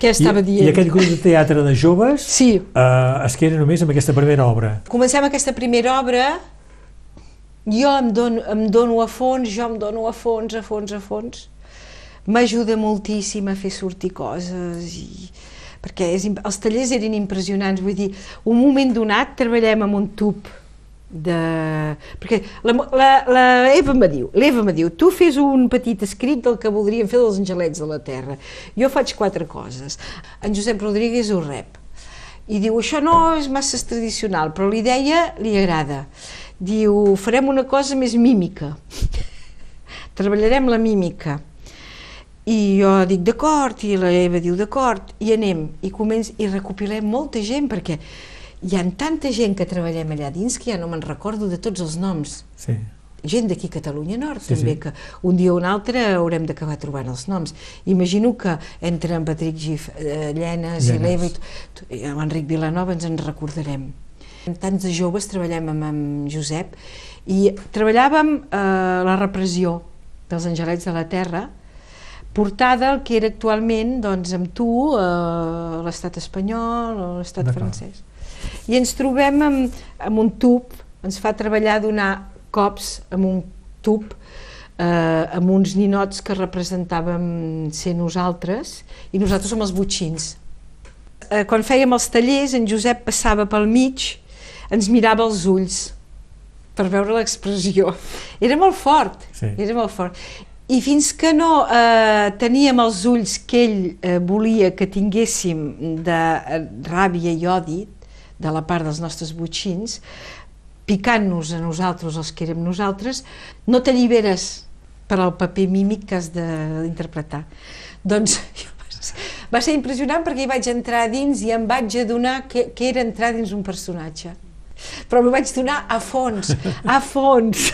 Què estava I, dient? I aquest grup de teatre de joves Sí, eh, es queda només amb aquesta primera obra. comencem aquesta primera obra, jo em dono, em dono a fons, jo em dono a fons, a fons, a fons. M'ajuda moltíssim a fer sortir coses i perquè és, els tallers eren impressionants, vull dir, un moment donat treballem amb un tub de... perquè la, la, la Eva me diu, l'Eva me diu, tu fes un petit escrit del que voldríem fer dels angelets de la Terra. Jo faig quatre coses. En Josep Rodríguez ho rep. I diu, això no és massa tradicional, però l'idea li agrada. Diu, farem una cosa més mímica. [LAUGHS] Treballarem la mímica. I jo dic d'acord, i la Eva diu d'acord, i anem, i, començ, i recopilem molta gent, perquè hi ha tanta gent que treballem allà dins que ja no me'n recordo de tots els noms. Sí. Gent d'aquí Catalunya Nord, Sí, també, sí. que un dia o un altre haurem d'acabar trobant els noms. Imagino que entre en Patrick Gif, eh, Llenes, i Llenes. l'Eva i, t- i amb Enric Vilanova ens en recordarem. Tants de joves treballem amb, amb Josep i treballàvem eh, la repressió dels Angelets de la Terra, portada el que era actualment doncs, amb tu eh, l'estat espanyol o l'estat francès. I ens trobem amb, amb un tub, ens fa treballar donar cops amb un tub eh, amb uns ninots que representàvem ser nosaltres i nosaltres som els butxins. Eh, quan fèiem els tallers, en Josep passava pel mig, ens mirava als ulls per veure l'expressió. Era molt fort, Sí. era molt fort. I fins que no eh, teníem els ulls que ell eh, volia que tinguéssim de eh, ràbia i odi de la part dels nostres butxins, picant-nos a nosaltres, els que érem nosaltres, no t'alliberes per al paper mímic que has d'interpretar. Doncs [LAUGHS] va ser impressionant perquè hi vaig entrar dins i em vaig adonar que, que era entrar dins un personatge. Però m'ho vaig donar a fons, a fons.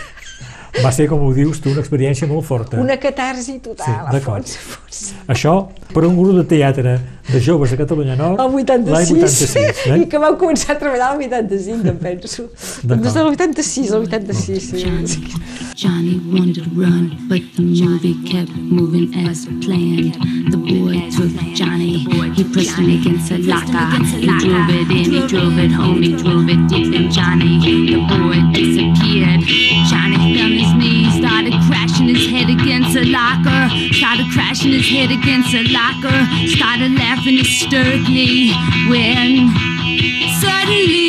Va ser, com ho dius tu, una experiència molt forta. Una catarsi total, Sí, a fons, a fons. Això per un grup de teatre de joves de Catalunya Nord 86, l'any 86 i eh? que vam començar a treballar el 85, em penso. Des del 86 al 86, sí. Johnny wanted to run, but the movie kept moving as planned. The boy took Johnny, he pressed him against a locker. He drove it in, he drove it home, he drove it deep in Johnny. The boy disappeared. Johnny fell his started crashing his head against a locker. Started crashing his head against a locker. Started laughing hysterically when suddenly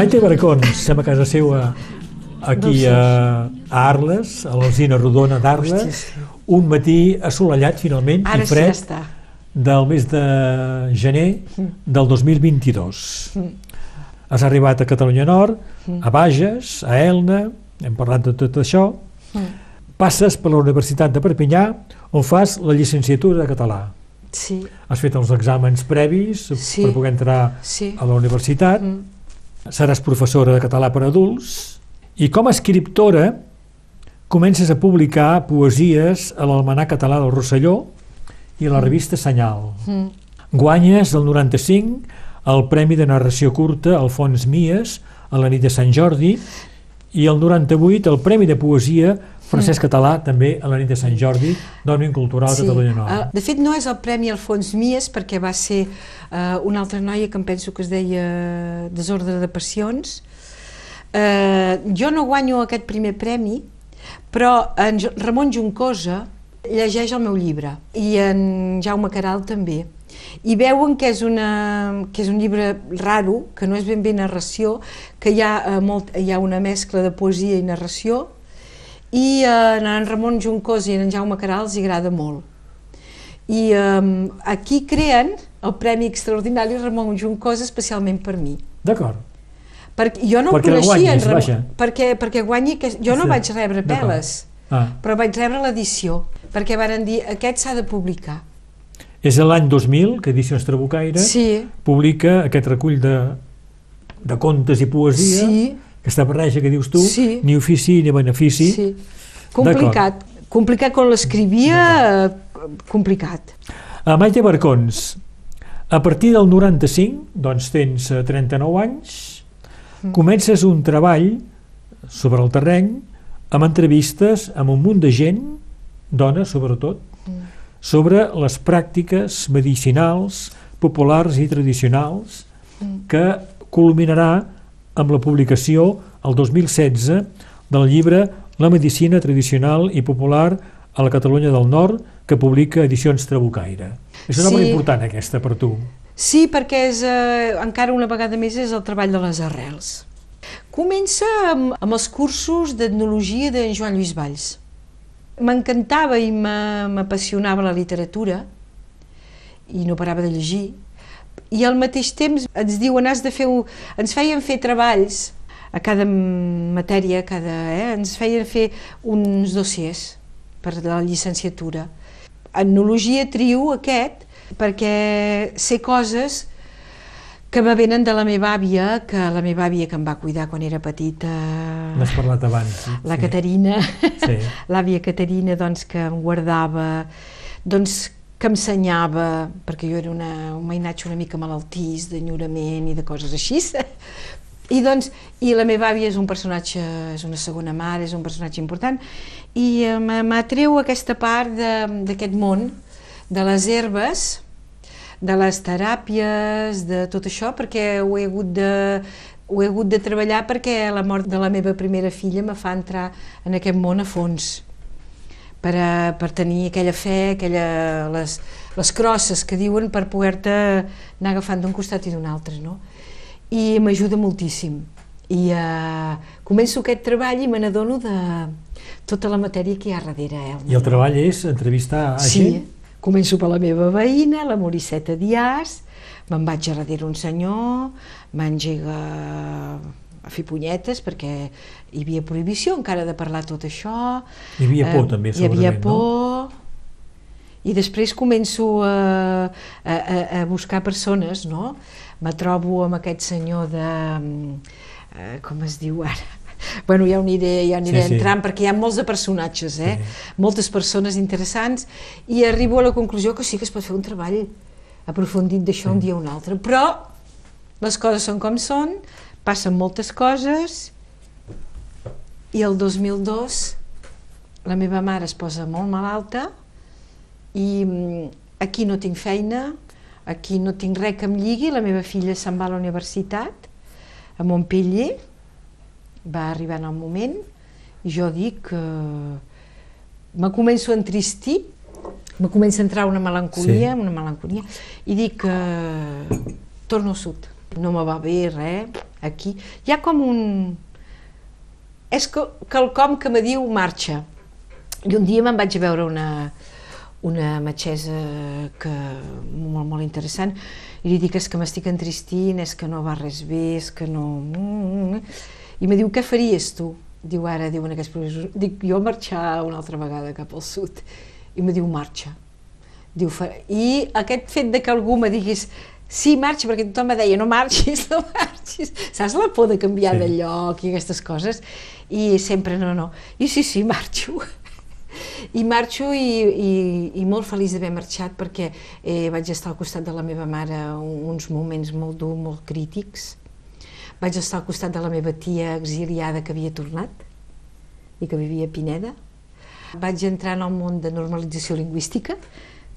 Maite Baracons, estem a casa seva aquí a, a Arles, a l'Alzina Rodona d'Arles, un matí assolellat finalment Ara i sí fred ja està. del mes de gener del 2022. Has arribat a Catalunya Nord, a Bages, a Elna, hem parlat de tot això, passes per la Universitat de Perpinyà, on fas la llicenciatura de català. Sí, Has fet els exàmens previs Sí. per poder entrar sí. a la universitat, Mm. Seràs professora de català per adults i com a escriptora comences a publicar poesies a l'Almanar Català del Rosselló i a la revista Senyal. Mm. Guanyes el 95 el Premi de Narració Curta Alfons Mies a la nit de Sant Jordi i el 98 el Premi de Poesia Francesc Català també a la nit de Sant Jordi d'Òmnium Cultural sí. Catalunya Nord. Eh, de fet, no és el Premi Alfons Mies, perquè va ser eh, una altra noia que em penso que es deia Desordre de Passions. Eh, jo no guanyo aquest primer premi, però en Ramon Juncosa llegeix el meu llibre i en Jaume Caral també. I veuen que és, una, que és un llibre raro, que no és ben bé narració, que hi ha, eh, molt, hi ha una mescla de poesia i narració, i eh, en Ramon Juncosa i en Jaume Caral els agrada molt. I eh, aquí creen el Premi Extraordinari Ramon Juncosa especialment per mi. D'acord. Perquè jo no Perquè el coneixia, guanyis, en Ramon, vaja. perquè, perquè guanyi, que jo no Sí, vaig rebre peles, Ah. però vaig rebre l'edició, perquè varen dir, aquest s'ha de publicar. És l'any 2000 que Edicions Trabucaire Sí, publica aquest recull de, de contes i poesia, sí, que està barreja, que dius tu, Sí. ni ofici ni benefici. sí. Complicat. Complicat quan l'escrivia, eh, complicat. A Maite Barcons, a partir del 95, doncs tens eh, 39 anys, Mm. comences un treball sobre el terreny amb entrevistes amb un munt de gent, dones sobretot, Mm. sobre les pràctiques medicinals, populars i tradicionals Mm. que culminarà amb la publicació el 2016 del llibre La medicina tradicional i popular a la Catalunya del Nord que publica Edicions Trabucaire. És una obra Sí. important aquesta per tu. Sí, perquè és, eh, encara una vegada més és el treball de les arrels. Comença amb, amb els cursos d'etnologia d'en Joan Lluís Valls. M'encantava i m'a- m'apassionava la literatura i no parava de llegir. I al mateix temps ens diuen has de fer, ens feien fer treballs a cada matèria, a cada, eh? ens feien fer uns dossiers per la llicenciatura. Etnologia trio aquest perquè sé coses que me venen de la meva àvia, que la meva àvia que em va cuidar quan era petita, N'has parlat abans. la sí. Caterina, Sí. [LAUGHS] l'àvia Caterina doncs, que em guardava, doncs, que em senyava, perquè jo era una, un mainatge una mica malaltís, d'enyorament i de coses així. [LAUGHS] I, doncs, I la meva àvia és un personatge, és una segona mare, és un personatge important, i eh, m'atreu aquesta part d'aquest món, de les herbes, de les teràpies, de tot això, perquè ho he hagut de, ho he hagut de treballar perquè la mort de la meva primera filla me fa entrar en aquest món a fons per, a, per tenir aquella fe, aquella, les, les crosses que diuen per poder-te anar agafant d'un costat i d'un altre, no? I m'ajuda moltíssim. I eh, començo aquest treball i me n'adono de tota la matèria que hi ha darrere. Eh, I el treball és entrevistar a Sí, gent? començo per la meva veïna, la Morisseta Diàs, me'n vaig a darrere un senyor, m'engega a fer punyetes perquè hi havia prohibició encara de parlar tot això. Hi havia por Eh, també, Hi havia segurament, no? por, i després començo a, a, a, buscar persones, no? Me trobo amb aquest senyor de... Eh, com es diu ara? [LAUGHS] Bueno, ja ho aniré, ja aniré Sí, sí. entrant perquè hi ha molts de personatges, eh? moltes persones interessants i arribo a la conclusió que sí que es pot fer un treball aprofundit d'això un dia o un altre, però les coses són com són, passen moltes coses i el 2002 la meva mare es posa molt malalta i mm, aquí no tinc feina, aquí no tinc res que em lligui, la meva filla se'n va a la universitat, a Montpellier, va arribar en el moment, i jo dic que me començo a entristir, me comença a entrar una melancolia, Sí. una melancolia, i dic que torno al sud, no me va bé res, aquí. Hi ha com un... És que, quelcom que me diu marxa. I un dia me'n vaig a veure una, una metgessa que, molt, molt interessant i li dic és que m'estic entristint, és que no va res bé, és que no... I me diu, què faries tu? Diu, ara, diu en aquests professors, dic, jo marxar una altra vegada cap al sud. I me diu, marxa. Diu. I aquest fet de que algú me digués, sí, marxa, perquè tothom me deia, no marxis, no marxis. Saps la por de canviar sí. de lloc i aquestes coses? I sempre, no, no. I sí, sí, marxo. I marxo i, i, i molt feliç d'haver marxat perquè eh, vaig estar al costat de la meva mare uns moments molt durs, molt crítics. Vaig estar al costat de la meva tia exiliada que havia tornat i que vivia a Pineda. Vaig entrar en el món de normalització lingüística,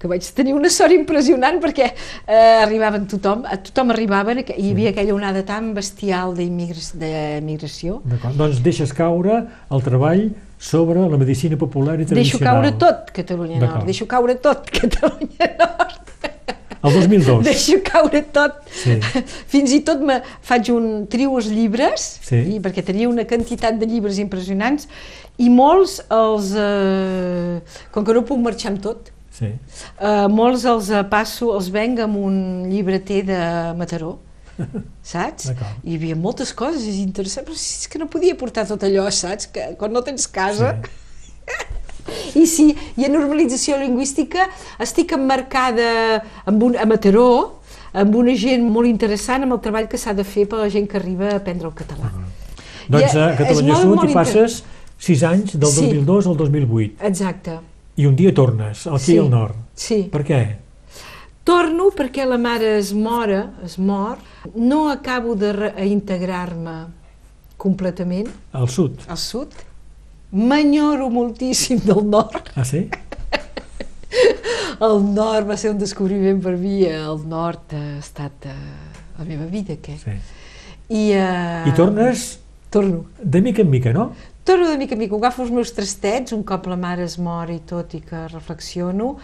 que vaig tenir una sort impressionant perquè eh, arribaven tothom, a tothom arribaven, i hi havia aquella onada tan bestial d'immigració. Doncs deixes caure el treball sobre la medicina popular i tradicional. Deixo caure tot Catalunya Nord, deixo caure tot Catalunya Nord. El 2002. Deixo caure tot. Sí. Fins i tot me faig un trio els llibres, sí. i, perquè tenia una quantitat de llibres impressionants, i molts els... Eh, com que no puc marxar amb tot, Sí. Uh, molts els uh, passo, els venc amb un llibreter de Mataró, [LAUGHS] saps? Hi havia moltes coses interessants, però és que no podia portar tot allò, saps? Que quan no tens casa... Sí. [LAUGHS] I sí, i a normalització lingüística estic emmarcada amb un, a Mataró, amb una gent molt interessant amb el treball que s'ha de fer per a la gent que arriba a aprendre el català. Uh -huh. Doncs a Catalunya Sud hi passes sis anys, del sí. 2002 al 2008. Exacte. I un dia tornes, aquí sí, al nord. Sí. Per què? Torno perquè la mare es mora, es mor, no acabo de integrar-me completament. Al sud? Al sud. M'enyoro moltíssim del nord. Ah, sí? [LAUGHS] el nord va ser un descobriment per mi, el nord ha estat uh, la meva vida, què? Sí. I, uh, I tornes? Torno. De mica en mica, no? Torno de mica en mica, agafo els meus trastets, un cop la mare es mor i tot i que reflexiono,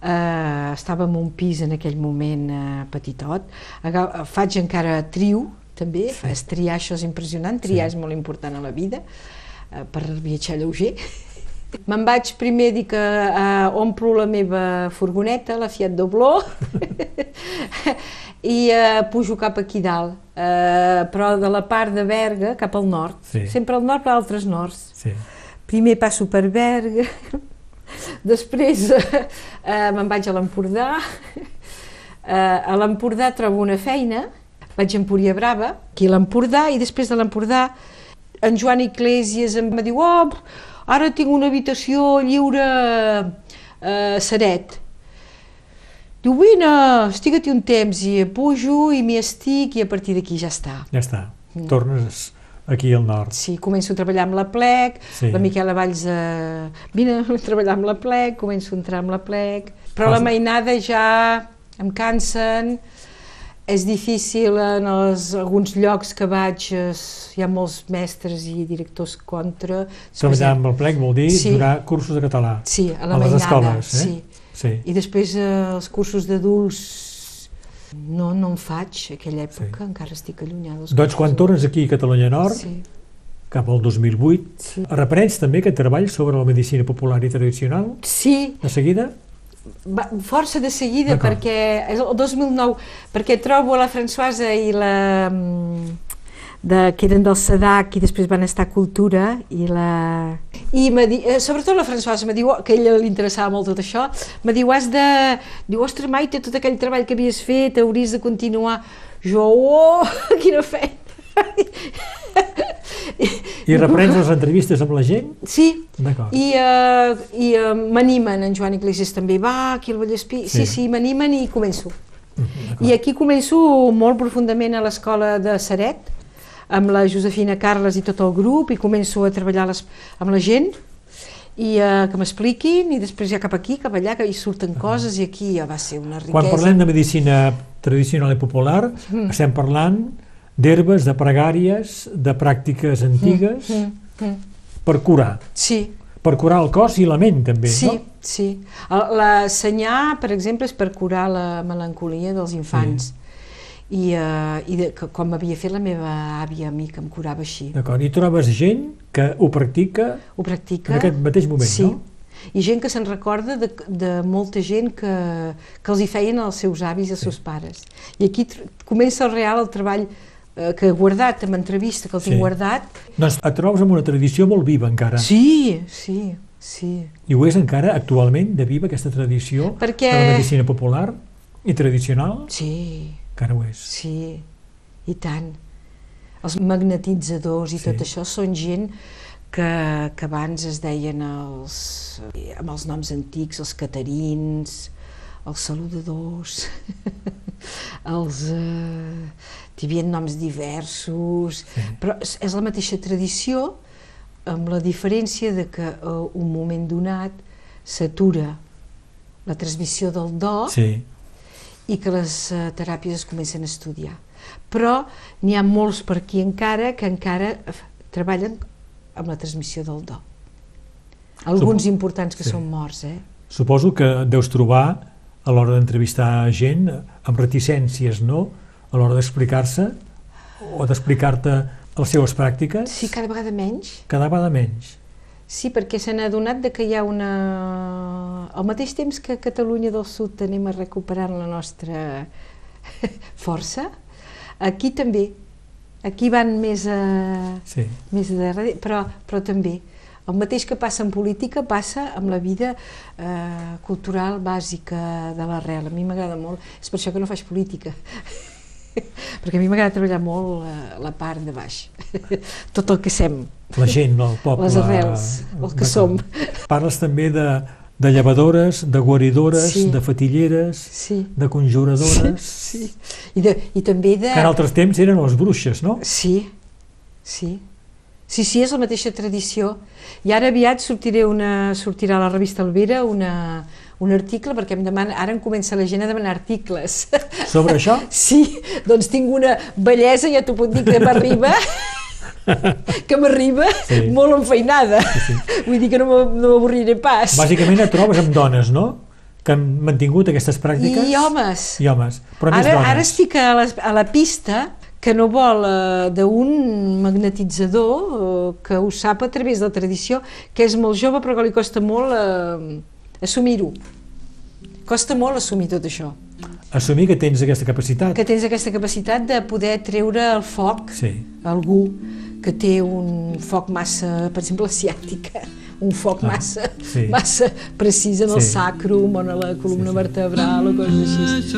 eh, estava en un pis en aquell moment eh, petitot, Agaf, faig encara trio, també, sí. es triar això és impressionant, triar sí. és molt important a la vida, eh, per viatjar lleuger. Me'n vaig primer dir que eh, omplo la meva furgoneta, la Fiat Dobló, [LAUGHS] i eh, pujo cap aquí dalt, eh, però de la part de Berga cap al nord, sí. sempre al nord per altres nords. Sí. Primer passo per Berga, [LAUGHS] després eh, me'n vaig a l'Empordà, eh, a l'Empordà trobo una feina, vaig a Empúria Brava, aquí a l'Empordà, i després de l'Empordà en Joan Iglesias em va dir oh, ara tinc una habitació lliure a eh, Saret, Diu, vine, estiga-t'hi un temps i pujo i m'hi estic i a partir d'aquí ja està. Ja està, mm. tornes aquí al nord. Sí, començo a treballar amb la plec, sí. la Miquela Valls, eh, vine a treballar amb la plec, començo a entrar amb la plec, però Fas... la mainada ja em cansen, és difícil en els, alguns llocs que vaig, es, hi ha molts mestres i directors contra. Treballar amb el plec vol dir sí. donar cursos de català sí, a, la a les mainada, escoles. Eh? Sí Sí. I després eh, els cursos d'adults no, no en faig, aquella època, sí. encara estic allunyada. Doncs quan tornes aquí a Catalunya Nord, sí. cap al 2008, sí. reprens també aquest treball sobre la medicina popular i tradicional? Sí. De seguida? Força de seguida, perquè és el 2009, perquè trobo la Françoise i la mm, de, que eren del SEDAC i després van estar a Cultura i la... I di, eh, sobretot la Françoise me diu, que a ella li interessava molt tot això, me diu, has de... Diu, ostres, Maite, tot aquell treball que havies fet, hauries de continuar. Jo, oh, [LAUGHS] quina feina! [LAUGHS] I reprens les entrevistes amb la gent? Sí, i, uh, i uh, m'animen, en Joan Iglesias també va, aquí al Vallespí, sí, sí, sí m'animen i començo. Mm, I aquí començo molt profundament a l'escola de Saret, amb la Josefina Carles i tot el grup i començo a treballar les, amb la gent i uh, que m'expliquin i després ja cap aquí, cap allà, que hi surten coses i aquí ja va ser una riquesa. Quan parlem de medicina tradicional i popular, mm. estem parlant d'herbes, de pregàries, de pràctiques antigues, mm. Mm. per curar. Sí. Per curar el cos i la ment, també, sí, no? Sí, sí. La senyà, per exemple, és per curar la melancolia dels infants. Sí i, uh, i de, que, com havia fet la meva àvia a mi, que em curava així. D'acord, i trobes gent que ho practica Ho practica... en aquest mateix moment, sí. no? I gent que se'n recorda de, de molta gent que, que els hi feien els seus avis i els seus pares. I aquí comença el real el treball que he guardat, amb entrevista que el tinc Sí. guardat. Doncs et trobes amb una tradició molt viva encara. Sí, sí, sí. I ho és encara actualment de viva aquesta tradició Perquè- de la medicina popular i tradicional? Sí, Encara ho és. sí, i tant. Els magnetitzadors i Sí. tot això són gent que, que abans es deien els, amb els noms antics, els caterins, els saludadors, [LAUGHS] els... Eh, hi havia noms diversos, Sí. però és, és la mateixa tradició amb la diferència de que a un moment donat s'atura la transmissió del do Sí, i que les eh, teràpies es comencen a estudiar. Però n'hi ha molts per aquí encara que encara eh, treballen amb la transmissió del do. Alguns Supo- importants que sí. són morts, eh? suposo que deus trobar a l'hora d'entrevistar gent amb reticències, no? A l'hora d'explicar-se o d'explicar-te les seves pràctiques, Sí, cada vegada menys. cada vegada menys. Sí, perquè se n'ha adonat de que hi ha una... Al mateix temps que a Catalunya del Sud anem a recuperar la nostra [LAUGHS] força, aquí també. Aquí van més a... Sí. més de darrere, però, però també el mateix que passa en política passa amb la vida eh, cultural bàsica de l'arrel. A mi m'agrada molt, és per això que no faig política, [LAUGHS] [LAUGHS] perquè a mi m'agrada treballar molt eh, la part de baix, [LAUGHS] tot el que sem, La gent, el poble. les arrels, el que som. Parles també de, de llevadores, de guaridores, Sí. de fatilleres, Sí, de conjuradores... [LAUGHS] sí. I, de, I també de... Que en altres temps eren les bruixes, no? Sí, sí. Sí, sí, és la mateixa tradició. I ara aviat sortiré una, sortirà a la revista Alvera una, un article, perquè em demana, ara em comença la gent a demanar articles. Sobre això? [LAUGHS] Sí, doncs tinc una bellesa, ja t'ho puc dir, que m'arriba, [LAUGHS] que m'arriba Sí. molt enfeinada. Vull dir que no m'a- no m'avorriré pas. Bàsicament et trobes amb dones, no? Que han mantingut aquestes pràctiques. I homes. I homes. Però més Ara, dones. ara estic a la, a la pista que no vol eh, d'un magnetitzador eh, que ho sap a través de la tradició, que és molt jove però que li costa molt eh, assumir-ho. Costa molt assumir tot això. Assumir que tens aquesta capacitat. Que tens aquesta capacitat de poder treure el foc Sí. a algú que té un foc massa, per exemple, asiàtica, [LAUGHS] un foc Ah, massa, sí. massa precís en el Sí. sacrum o en la columna Sí, sí. vertebral o coses així.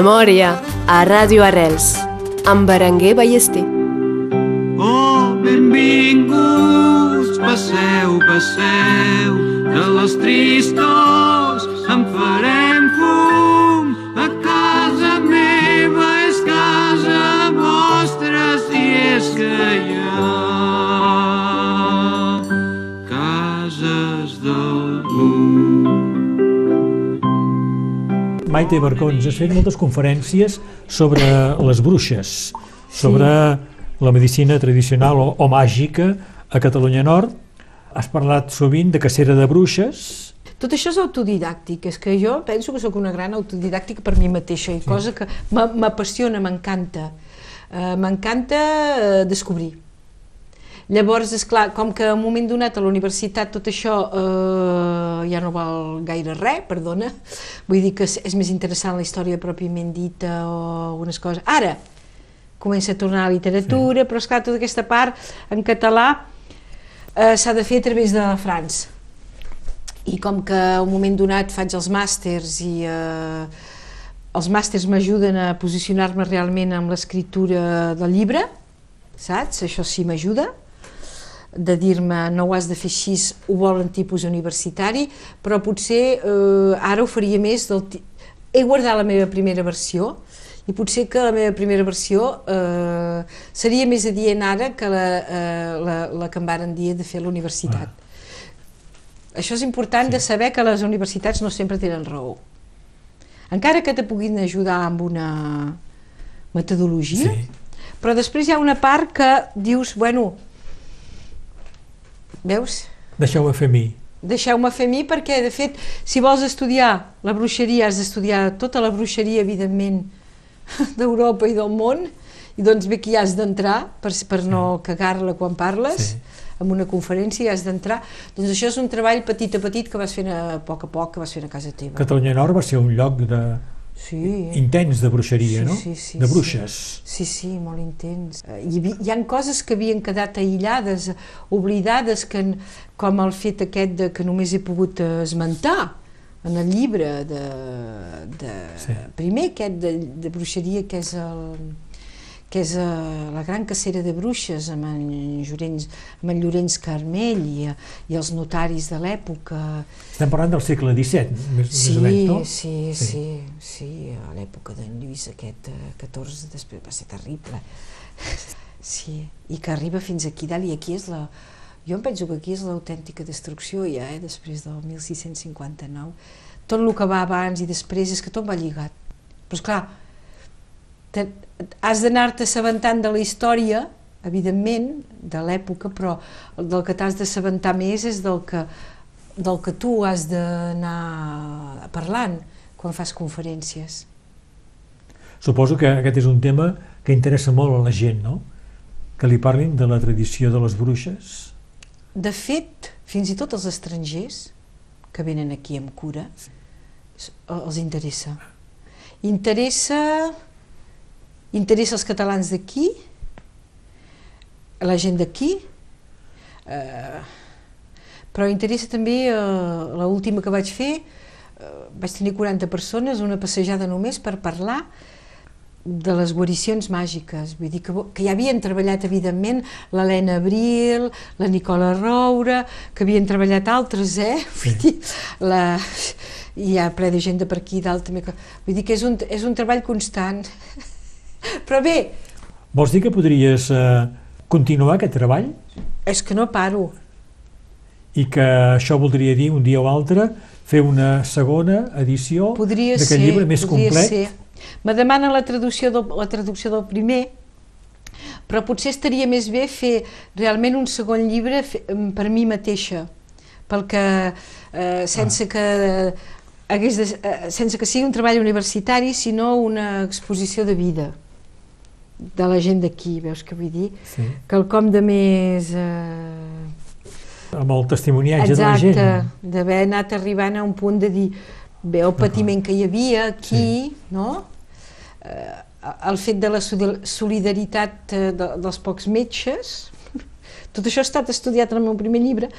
Memòria a Ràdio Arrels amb Berenguer Ballester. Oh, benvinguts, passeu, passeu, de les tristors Maite Barcons, has fet moltes conferències sobre les bruixes, sobre la medicina tradicional o, o màgica a Catalunya Nord. Has parlat sovint de cacera de bruixes. Tot això és autodidàctic, és que jo penso que sóc una gran autodidàctica per mi mateixa, i cosa que m'a- m'apassiona, m'encanta. Eh, m'encanta eh, descobrir. Llavors, és clar, com que en un moment donat a la universitat tot això eh, ja no val gaire res, perdona, vull dir que és, és més interessant la història pròpiament dita o algunes coses. Ara, comença a tornar a la literatura, sí. però esclar, tota aquesta part en català eh, s'ha de fer a través de Franç. I com que a un moment donat faig els màsters i eh, els màsters m'ajuden a posicionar-me realment amb l'escriptura del llibre, saps? Això sí m'ajuda, de dir-me no ho has de fer així, ho volen tipus universitari, però potser eh, ara ho faria més del... He guardat la meva primera versió i potser que la meva primera versió eh, seria més adient ara que la, eh, la, la que em varen dir de fer a la universitat. Això és important sí. de saber que les universitats no sempre tenen raó. Encara que te puguin ajudar amb una metodologia, Sí. però després hi ha una part que dius, bueno, veus? Deixeu-me fer mi. Deixeu-me fer mi perquè, de fet, si vols estudiar la bruixeria, has d'estudiar tota la bruixeria, evidentment, [LAUGHS] d'Europa i del món, i doncs bé que hi has d'entrar per, per no cagar-la quan parles, Sí. en una conferència hi has d'entrar. Doncs això és un treball petit a petit que vas fent a poc a poc, que vas fent a casa teva. Catalunya Nord va ser un lloc de, Sí. intens de bruixeria, Sí, no? sí, sí, de bruixes. Sí, sí, molt intens. Eh, Hi, havia, hi ha coses que havien quedat aïllades, oblidades, que, com el fet aquest de, que només he pogut esmentar en el llibre de, de Sí. primer aquest de, de bruixeria que és el que és eh, la gran cacera de bruixes amb en, Llorenç, amb en Llorenç Carmell i, eh, i els notaris de l'època, Estem parlant del segle XVII, més, Sí, més menys, no? sí, Sí. sí, sí, a l'època d'en Lluís aquest eh, 14 després va ser terrible. [LAUGHS] Sí, i que arriba fins aquí dalt i aquí és la... Jo em penso que aquí és l'autèntica destrucció ja, eh, després del 1659. Tot el que va abans i després és que tot va lligat. Però esclar, te, has d'anar-te assabentant de la història, evidentment, de l'època, però del que t'has d'assabentar més és del que, del que tu has d'anar parlant quan fas conferències. Suposo que aquest és un tema que interessa molt a la gent, no? Que li parlin de la tradició de les bruixes. De fet, fins i tot els estrangers que venen aquí amb cura, els interessa. Interessa, interessa els catalans d'aquí, a la gent d'aquí, eh, però interessa també eh, l'última que vaig fer, eh, vaig tenir 40 persones, una passejada només per parlar de les guaricions màgiques, vull dir que, que ja havien treballat evidentment l'Helena Abril, la Nicola Roura, que havien treballat altres, eh? Vull dir, la, hi ha ple de gent de per aquí, dalt també. que- Vull dir que és un, és un treball constant. Però bé, Vols dir que podries eh, continuar aquest treball és que no paro. i que això voldria dir un dia o altre fer una segona edició Podria d'aquest llibre més podria complet? ser. Me demana la traducció, del, la traducció del primer, però potser estaria més bé fer realment un segon llibre em, per mi mateixa, pel que, eh, sense que hagués de, eh, sense que sigui un treball universitari, sinó una exposició de vida de la gent d'aquí, veus què vull dir? Sí. Quelcom de més... Eh, Amb el testimoniatge de la Exacte, gent. d'haver anat arribant a un punt de dir bé el patiment que hi havia aquí, no? Eh, el fet de la soli- solidaritat eh, de, dels pocs metges, [LAUGHS] tot això ha estat estudiat en el meu primer llibre,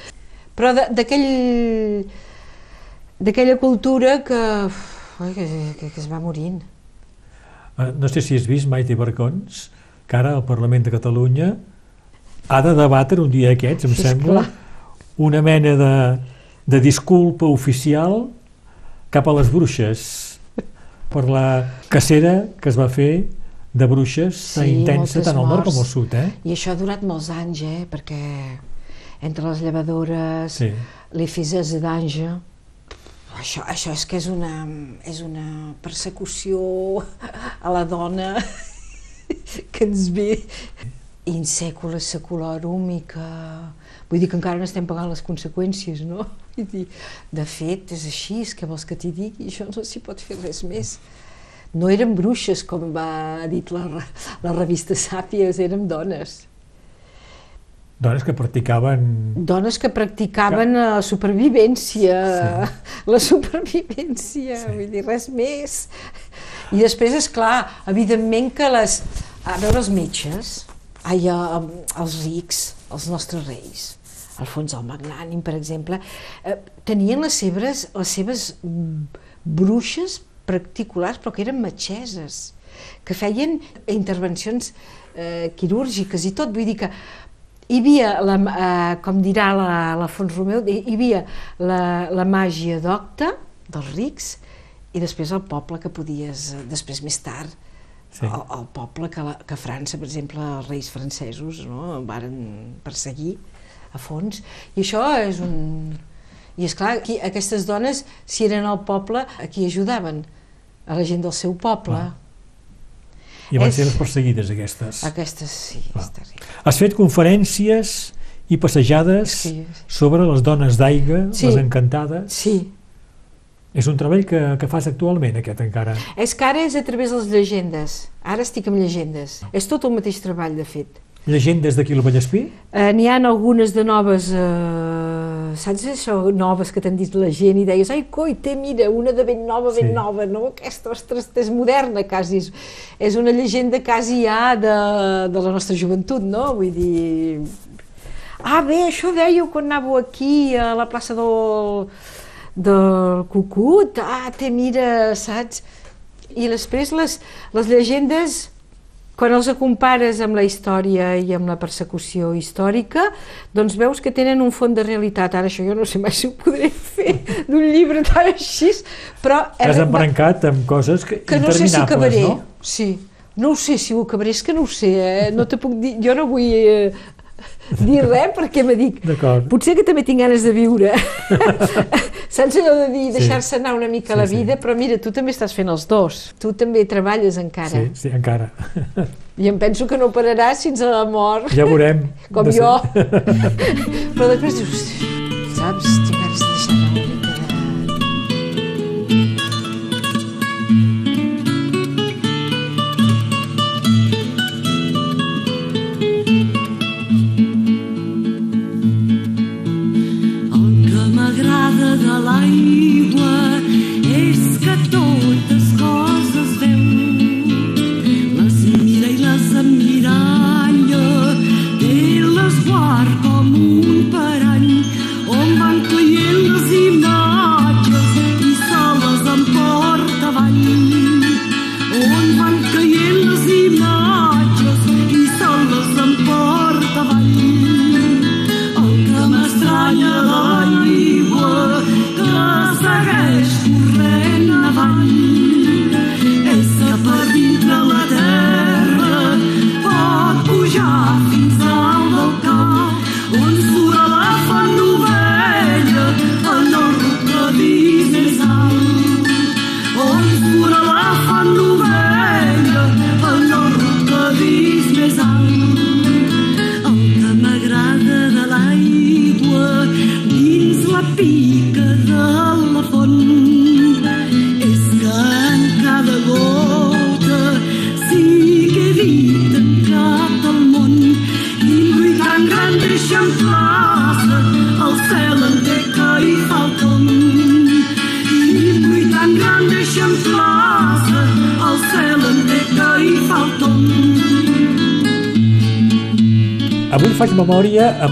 però d'aquell d'aquella cultura que, ui, que, que, que es va morint. Eh, No sé si has vist Maite Barcons, que ara el Parlament de Catalunya ha de debatre un dia d'aquests, em Sí, sembla, esclar. una mena de, de disculpa oficial cap a les bruixes per la cacera que es va fer de bruixes tan Sí, intensa moltes tant al nord com al sud, eh? I això ha durat molts anys, eh? perquè entre les llevadores, Sí. l'Efises d'Ange, això, això és que és una, és una persecució a la dona que ens ve in secula seculorum i que... Vull dir que encara n'estem pagant les conseqüències, no? Vull dir, de fet, és així, és que vols que t'hi digui, això no s'hi pot fer res més. No érem bruixes, com va dit la, la revista Sàpies, érem dones. Dones que practicaven... Dones que practicaven la supervivència, [LAUGHS] la supervivència, Sí. vull dir, res més. I després, és clar, evidentment que les... A veure, els metges, ai, eh, els rics, els nostres reis, Alfons el Magnànim, per exemple, eh, tenien les seves, les seves bruixes particulars, però que eren metgeses, que feien intervencions eh, quirúrgiques i tot. Vull dir que hi havia, la, eh, com dirà la, la Fons Romeu, hi havia la, la màgia docta dels rics i després el poble que podies, eh, després més tard, Sí. el, el poble que, la, que França, per exemple, els reis francesos no, varen perseguir a fons. I això és un... I és clar, aquí, aquestes dones, si eren al poble, a qui ajudaven? A la gent del seu poble. Clar. I van És- ser les perseguides, aquestes. Aquestes sí, és terrible. Has fet conferències i passejades Sí. sobre les dones d'aigua, Sí. les encantades. Sí, És un treball que, que fas actualment, aquest encara. És que ara és a través de les llegendes. Ara estic amb llegendes. És tot el mateix treball, de fet. Llegendes d'aquí al Vallespí? Eh, N'hi ha algunes de noves, eh, saps això, noves que t'han dit la gent i deies, ai, coi, té, mira, una de ben nova, ben Sí. nova, no? Aquesta, ostres, és moderna, quasi. És, és una llegenda quasi ja de, de la nostra joventut, no? Vull dir... Ah, bé, això dèieu quan anàveu aquí a la plaça del, del Cucut, ah, té, mira, saps? I després les, les llegendes, quan els compares amb la història i amb la persecució històrica, doncs veus que tenen un font de realitat. Ara això jo no sé mai si ho podré fer d'un llibre tan així, però... T'has embrancat amb coses que, que no sé si acabaré. no? Sí, no ho sé si ho acabaré, és que no ho sé, eh? no te puc dir, jo no vull eh, [LAUGHS] dir res perquè me dic, potser que també tinc ganes de viure. [LAUGHS] Saps allò de dir, deixar-se anar una mica Sí, la sí. vida, però mira, tu també estàs fent els dos. Tu també treballes encara. Sí, sí, encara. I em penso que no pararàs fins a la mort, Ja veurem. [LAUGHS] com De jo. ser- però després dius, saps, tinc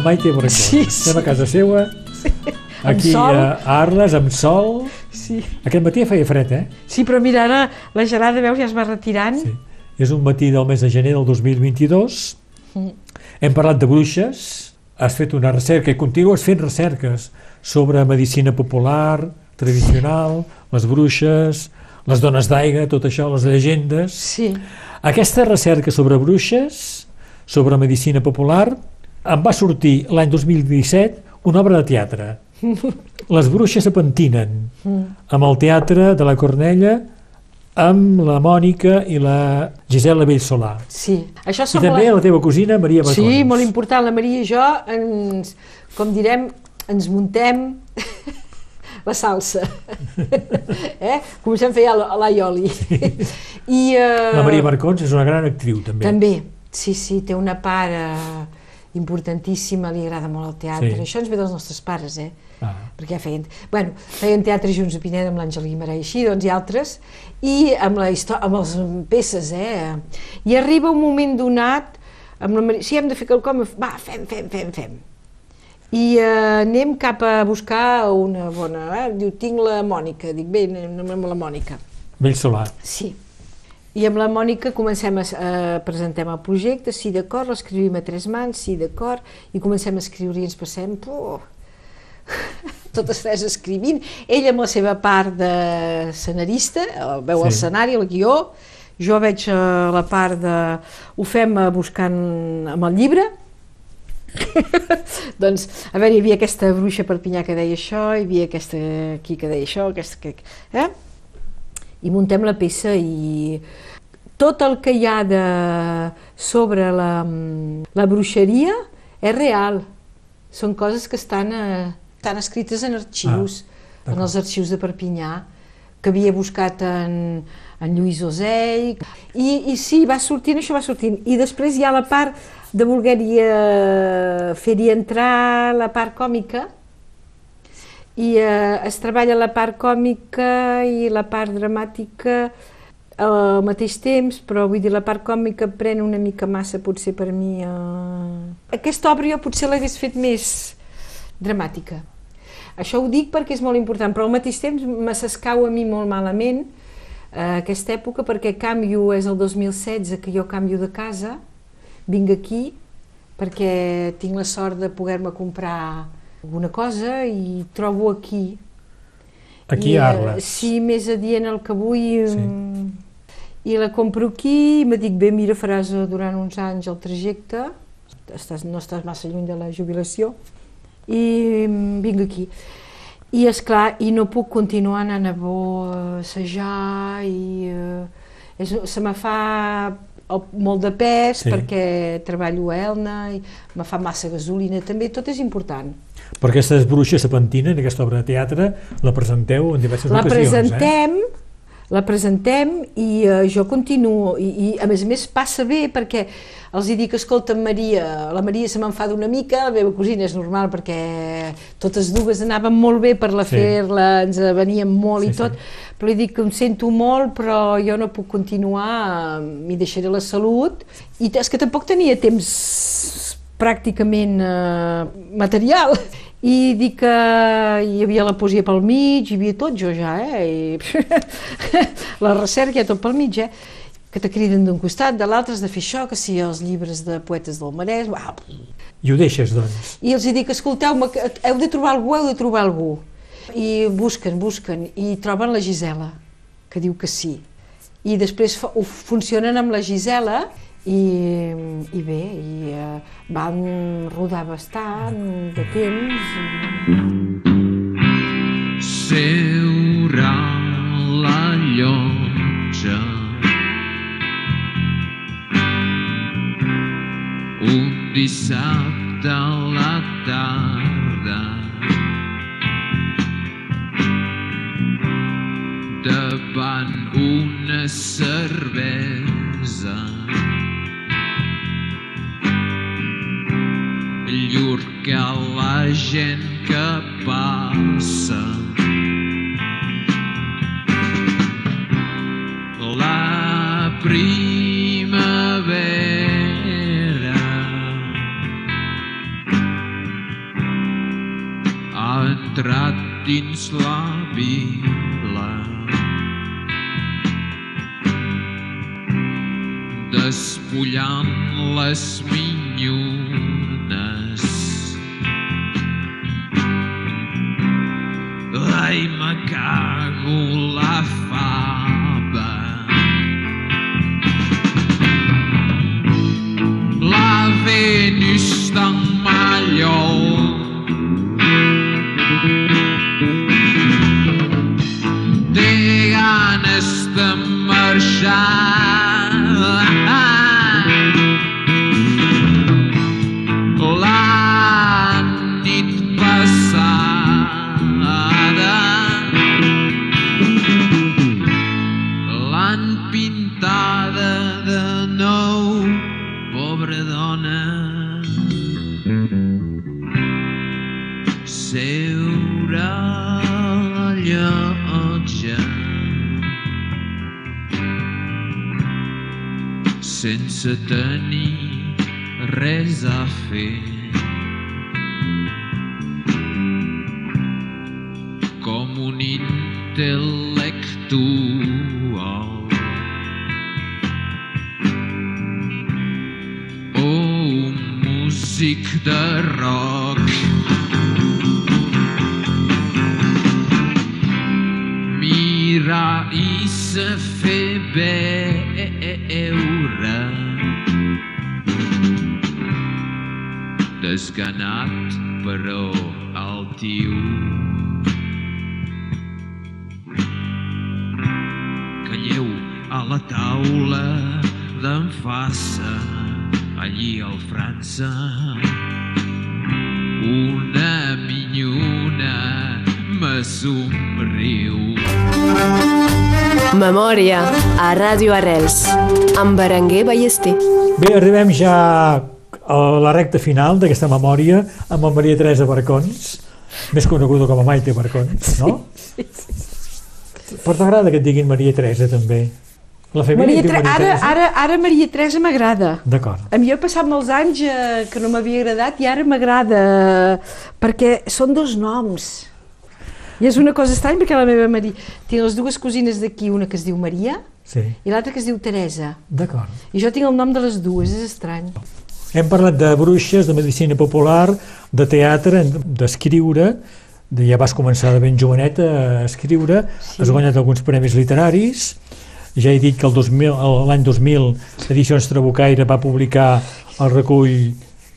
Amb Maite Bracó. Sí, sí. Estem a casa seua, Amb Aquí sol. a Arles, amb sol. Sí. Aquest matí feia fred, eh? Sí, però mira, ara la gelada, veus, ja es va retirant. Sí. És un matí del mes de gener del 2022. Mm. Hem parlat de bruixes, has fet una recerca i continues fent recerques sobre medicina popular, tradicional, les bruixes, les dones d'aigua, tot això, les llegendes. Sí. Aquesta recerca sobre bruixes, sobre medicina popular, em va sortir l'any 2017 una obra de teatre. Les bruixes se pentinen, amb el teatre de la Cornella, amb la Mònica i la Gisela Bellsolà. Sí. Això I també la teva cosina Maria Bacons. Sí, molt important. La Maria i jo, ens, com direm, ens muntem [LAUGHS] la salsa. [LAUGHS] eh? Comencem a fer l'aioli. [LAUGHS] I, eh, La Maria Marcons és una gran actriu, també. També, sí, sí, té una part eh, importantíssima, li agrada molt el teatre. Sí. Això ens ve dels nostres pares, eh? Ah. perquè ja feien, bueno, feien teatre junts a Pineda amb l'Àngel Guimarà i així, doncs i altres, i amb, la amb les peces, eh? I arriba un moment donat, amb la Maria, si hem de fer quelcom, va, fem, fem, fem, fem. I eh, anem cap a buscar una bona... Eh? Diu, tinc la Mònica. Dic, bé, anem amb la Mònica. Bellsolà. Sí. I amb la Mònica comencem a, a presentem el projecte, sí, d'acord, l'escrivim a tres mans, sí, d'acord, i comencem a escriure i ens passem, puh, [LAUGHS] totes tres escrivint, ell amb la seva part de scenarista, eh, veu sí. el escenari, el guió, jo veig eh, la part de... ho fem eh, buscant amb el llibre, [LAUGHS] doncs, a veure, hi havia aquesta bruixa Perpinyà que deia això, hi havia aquesta aquí que deia això, aquesta que... Eh? I muntem la peça i tot el que hi ha de, sobre la, la bruixeria és real. Són coses que estan, eh, estan escrites en arxius, ah, en els arxius de Perpinyà, que havia buscat en, en Lluís Osell. I, I sí, va sortint, això va sortint. I després hi ha la part de voler-hi eh, fer-hi entrar la part còmica, i eh, es treballa la part còmica i la part dramàtica al mateix temps, però vull dir, la part còmica pren una mica massa potser per mi. Eh... Aquesta obra jo potser l'hagués fet més dramàtica. Això ho dic perquè és molt important, però al mateix temps me s'escau a mi molt malament eh, aquesta època perquè canvio, és el 2016 que jo canvio de casa, vinc aquí perquè tinc la sort de poder-me comprar alguna cosa i trobo aquí. Aquí I, a eh, Arles. Sí, més adient el que vull. Sí. I la compro aquí i me dic, bé, mira, faràs durant uns anys el trajecte, estàs, no estàs massa lluny de la jubilació, i vinc aquí. I és clar, i no puc continuar anant a bo a assajar i eh, és, se me fa el, molt de pes Sí. perquè treballo a Elna i me fa massa gasolina també, tot és important. Per aquestes bruixes sapentines, aquesta obra de teatre, la presenteu en diverses La ocasions, presentem, la presentem i eh, jo continuo, i, i a més a més passa bé perquè els hi dic, escolta Maria, la Maria se m'enfada una mica, la meva cosina és normal perquè totes dues anaven molt bé per la Sí. fer-la, ens veníem molt Sí, i tot, però li dic que em sento molt però jo no puc continuar, m'hi deixaré la salut, i és que tampoc tenia temps pràcticament eh, material. I dic que hi havia la poesia pel mig, hi havia tot jo ja, eh? I [LAUGHS] la recerca tot pel mig, eh? Que te criden d'un costat, de l'altre has de fer això, que si els llibres de poetes del Marès... Uau. I ho deixes, doncs. I els dic, escolteu-me, heu de trobar algú, heu de trobar algú. I busquen, busquen, i troben la Gisela, que diu que sí. I després ho funcionen amb la Gisela i, i bé, i eh, van rodar bastant de temps. Seurà la llotja un dissabte a la tarda. Davant una cervesa llurca la gent que passa la primavera a entrat dins la vila. Despullant les minyones. Ai, me cago la fava. La Venus tan mallol. Té ganes de marxar. Sense tenir res a fer. Com un intel·lectual. O un músic de rock. Desganat però altiu. Calleu a la taula d'en Fassa, allí al França. Una minyona me somriu. Memòria a Ràdio Arrels amb Berenguer Ballester. Bé, arribem ja a la recta final d'aquesta memòria amb la Maria Teresa Barcons, més coneguda com a Maite Barcons, no? Sí, sí. Però t'agrada que et diguin Maria Teresa, també? La Maria Tre Maria ara, Teresa? ara, ara Maria Teresa m'agrada. D'acord. A mi he passat molts anys eh, que no m'havia agradat i ara m'agrada, perquè són dos noms. I és una cosa estranya perquè la meva Maria... Tinc les dues cosines d'aquí, una que es diu Maria Sí, i l'altra que es diu Teresa. d'acord. I jo tinc el nom de les dues, és estrany. Hem parlat de bruixes, de medicina popular, de teatre, d'escriure, de, ja vas començar de ben joveneta a escriure, Sí. has guanyat alguns premis literaris, ja he dit que el 2000 l'any 2000 Edicions Trabucaire va publicar el recull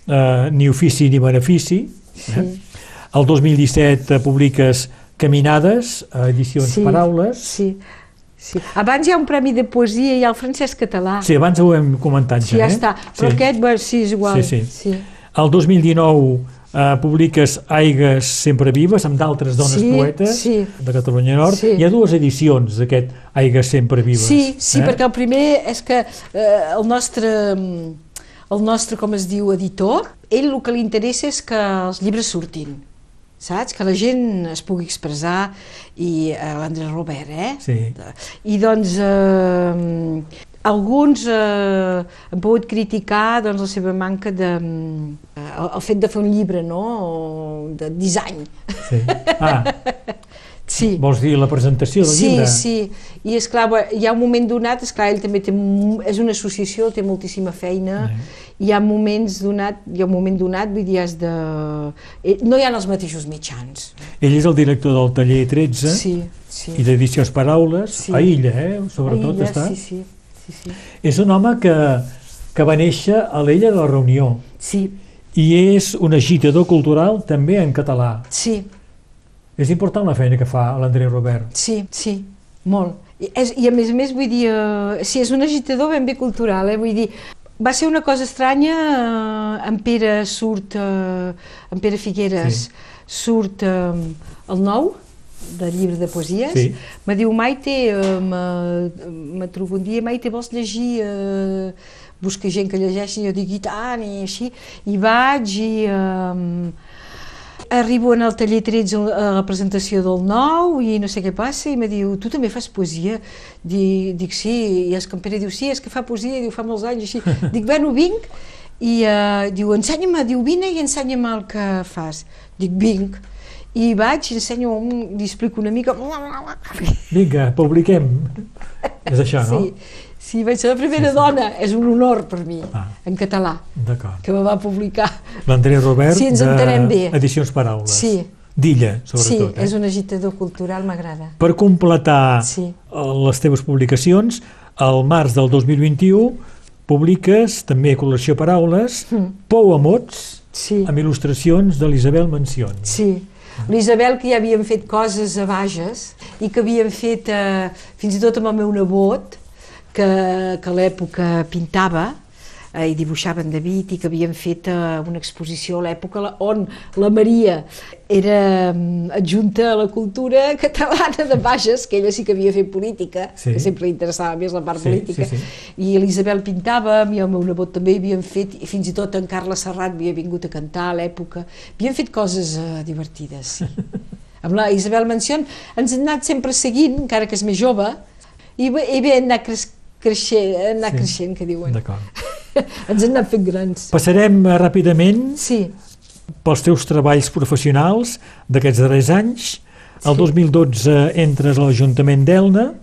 eh, Ni ofici ni benefici. Eh? El 2017 publiques Caminades, a Edicions Sí, Paraules. Sí, sí. Abans hi ha un premi de poesia i el Francesc Català. Sí, abans ho hem comentat Sí, ja, ja eh? està. Però Sí. aquest, bueno, sí, és igual. Sí, sí. sí. El 2019 eh, publiques Aigues sempre vives amb d'altres dones Sí, poetes sí. de Catalunya Nord. Sí. Hi ha dues edicions d'aquest Aigues sempre vives. Sí, sí, eh? perquè el primer és que eh, el nostre el nostre, com es diu, editor, ell el que li interessa és que els llibres surtin, saps? Que la gent es pugui expressar i eh, l'Andrés Robert, eh? Sí. I doncs eh, alguns eh, han pogut criticar doncs, la seva manca de... mm, el, el fet de fer un llibre, no? O de disseny. Sí. Ah, [LAUGHS] Sí. vols dir la presentació del sí, llibre? Sí, I és clar, hi ha un moment donat, és clar, ell també té, és una associació, té moltíssima feina, hi ha moments donat, hi ha un moment donat, vull dir, has de... eh, No hi ha els mateixos mitjans. Ell és el director del taller 13 Sí, sí. i d'Edicions Paraules, Sí. a Illa, eh? sobretot Aïlla, està. Sí, sí, sí, sí. És un home que, que va néixer a l'Ella de la Reunió Sí, i és un agitador cultural també en català. sí, És important la feina que fa l'André Robert. sí, sí, molt. I, és, I a més a més, vull dir, eh, sí, és un agitador ben bé cultural, eh? vull dir, va ser una cosa estranya, eh, en Pere surt, eh, en Pere Figueres Sí. surt eh, el nou, del llibre de poesies, Sí. me diu Maite, eh, me, me trobo un dia, Maite, vols llegir, eh, busca gent que llegeixi, jo dic, i tant, i així, i vaig i... Eh, Arribo en el taller 13 a la presentació del nou i no sé què passa i me diu, tu també fas poesia? Dic, dic sí, i és que en Pere diu, sí, és que fa poesia, diu, fa molts anys, així. [LAUGHS] Dic, bueno, vinc, i uh, diu, ensenya-me, diu, vine i ensenya-me el que fas. Dic, vinc. i vaig ensenyo, un, li explico una mica... Vinga, publiquem. És això, no? Sí, sí, vaig ser la primera sí, sí. dona, és un honor per mi, Ah. en català, que me va publicar. L'Andrés Robert, Sí, ens entenem bé. Edicions Paraules. Sí. D'Illa, Sí, sobretot. és eh? un agitador cultural, m'agrada. Per completar Sí. eh, les teves publicacions, al març del 2021 publiques també col·lecció Paraules, Pou a mots, Mm. Sí. amb il·lustracions de l'Isabel Mencion. Sí, l'Isabel que ja havien fet coses a Bages i que havien fet eh, fins i tot amb el meu nebot que, que a l'època pintava eh, i dibuixava en David i que havien fet eh, una exposició a l'època on la Maria era mm, adjunta a la cultura catalana de Bages, que ella sí que havia fet política, Sí. que sempre li interessava més la part Sí, política, sí, sí. i l'Isabel pintava, i el meu nebot també havien fet, i fins i tot en Carles Serrat havia vingut a cantar a l'època. Havien fet coses eh, divertides, sí. [LAUGHS] Amb la Isabel Mencion ens han anat sempre seguint, encara que és més jove, i bé, i bé hem anat creixent, hem anat Sí. creixent, que diuen. D'acord. [LAUGHS] ens han anat fent grans. Passarem eh, ràpidament Sí, pels teus treballs professionals d'aquests darrers anys. El Sí. 2012 entres a l'Ajuntament d'Elna,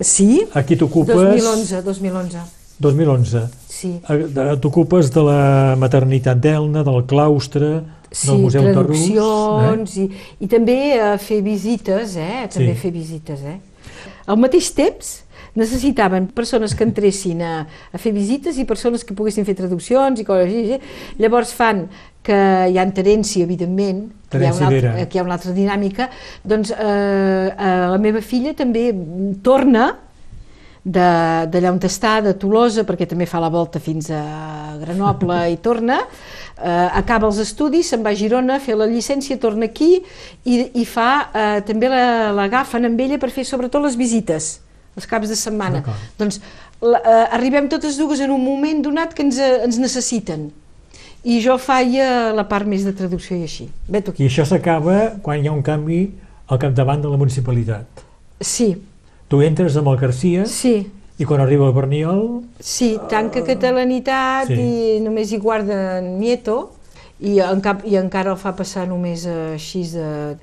sí, aquí t'ocupes... 2011, 2011, 2011. sí. Eh, de- T'ocupes de la maternitat d'Elna, del claustre, Sí, del Museu Tarrús. Eh? traduccions i, i també eh, fer visites, eh? també Sí. fer visites. Eh? Al mateix temps necessitaven persones que entressin a, a fer visites i persones que poguessin fer traduccions i coses així. Llavors fan que hi ha Terència, evidentment, que hi ha, una altra, que hi ha una altra dinàmica, doncs eh, eh, la meva filla també torna de- d'allà on està, de Tolosa, perquè també fa la volta fins a Grenoble i torna, eh, acaba els estudis, se'n va a Girona, fer la llicència, torna aquí i, i fa, eh, també la- l'agafen amb ella per fer sobretot les visites, els caps de setmana. Doncs la, eh, arribem totes dues en un moment donat que ens, eh, ens necessiten. I jo faia la part més de traducció i així. Veto aquí. I això s'acaba quan hi ha un canvi al capdavant de la municipalitat. Sí, Tu entres amb el Garcia sí. i quan arriba el Berniol Sí, tanca catalanitat Sí. i només hi guarden Nieto i, en cap, i encara el fa passar només eh, així de...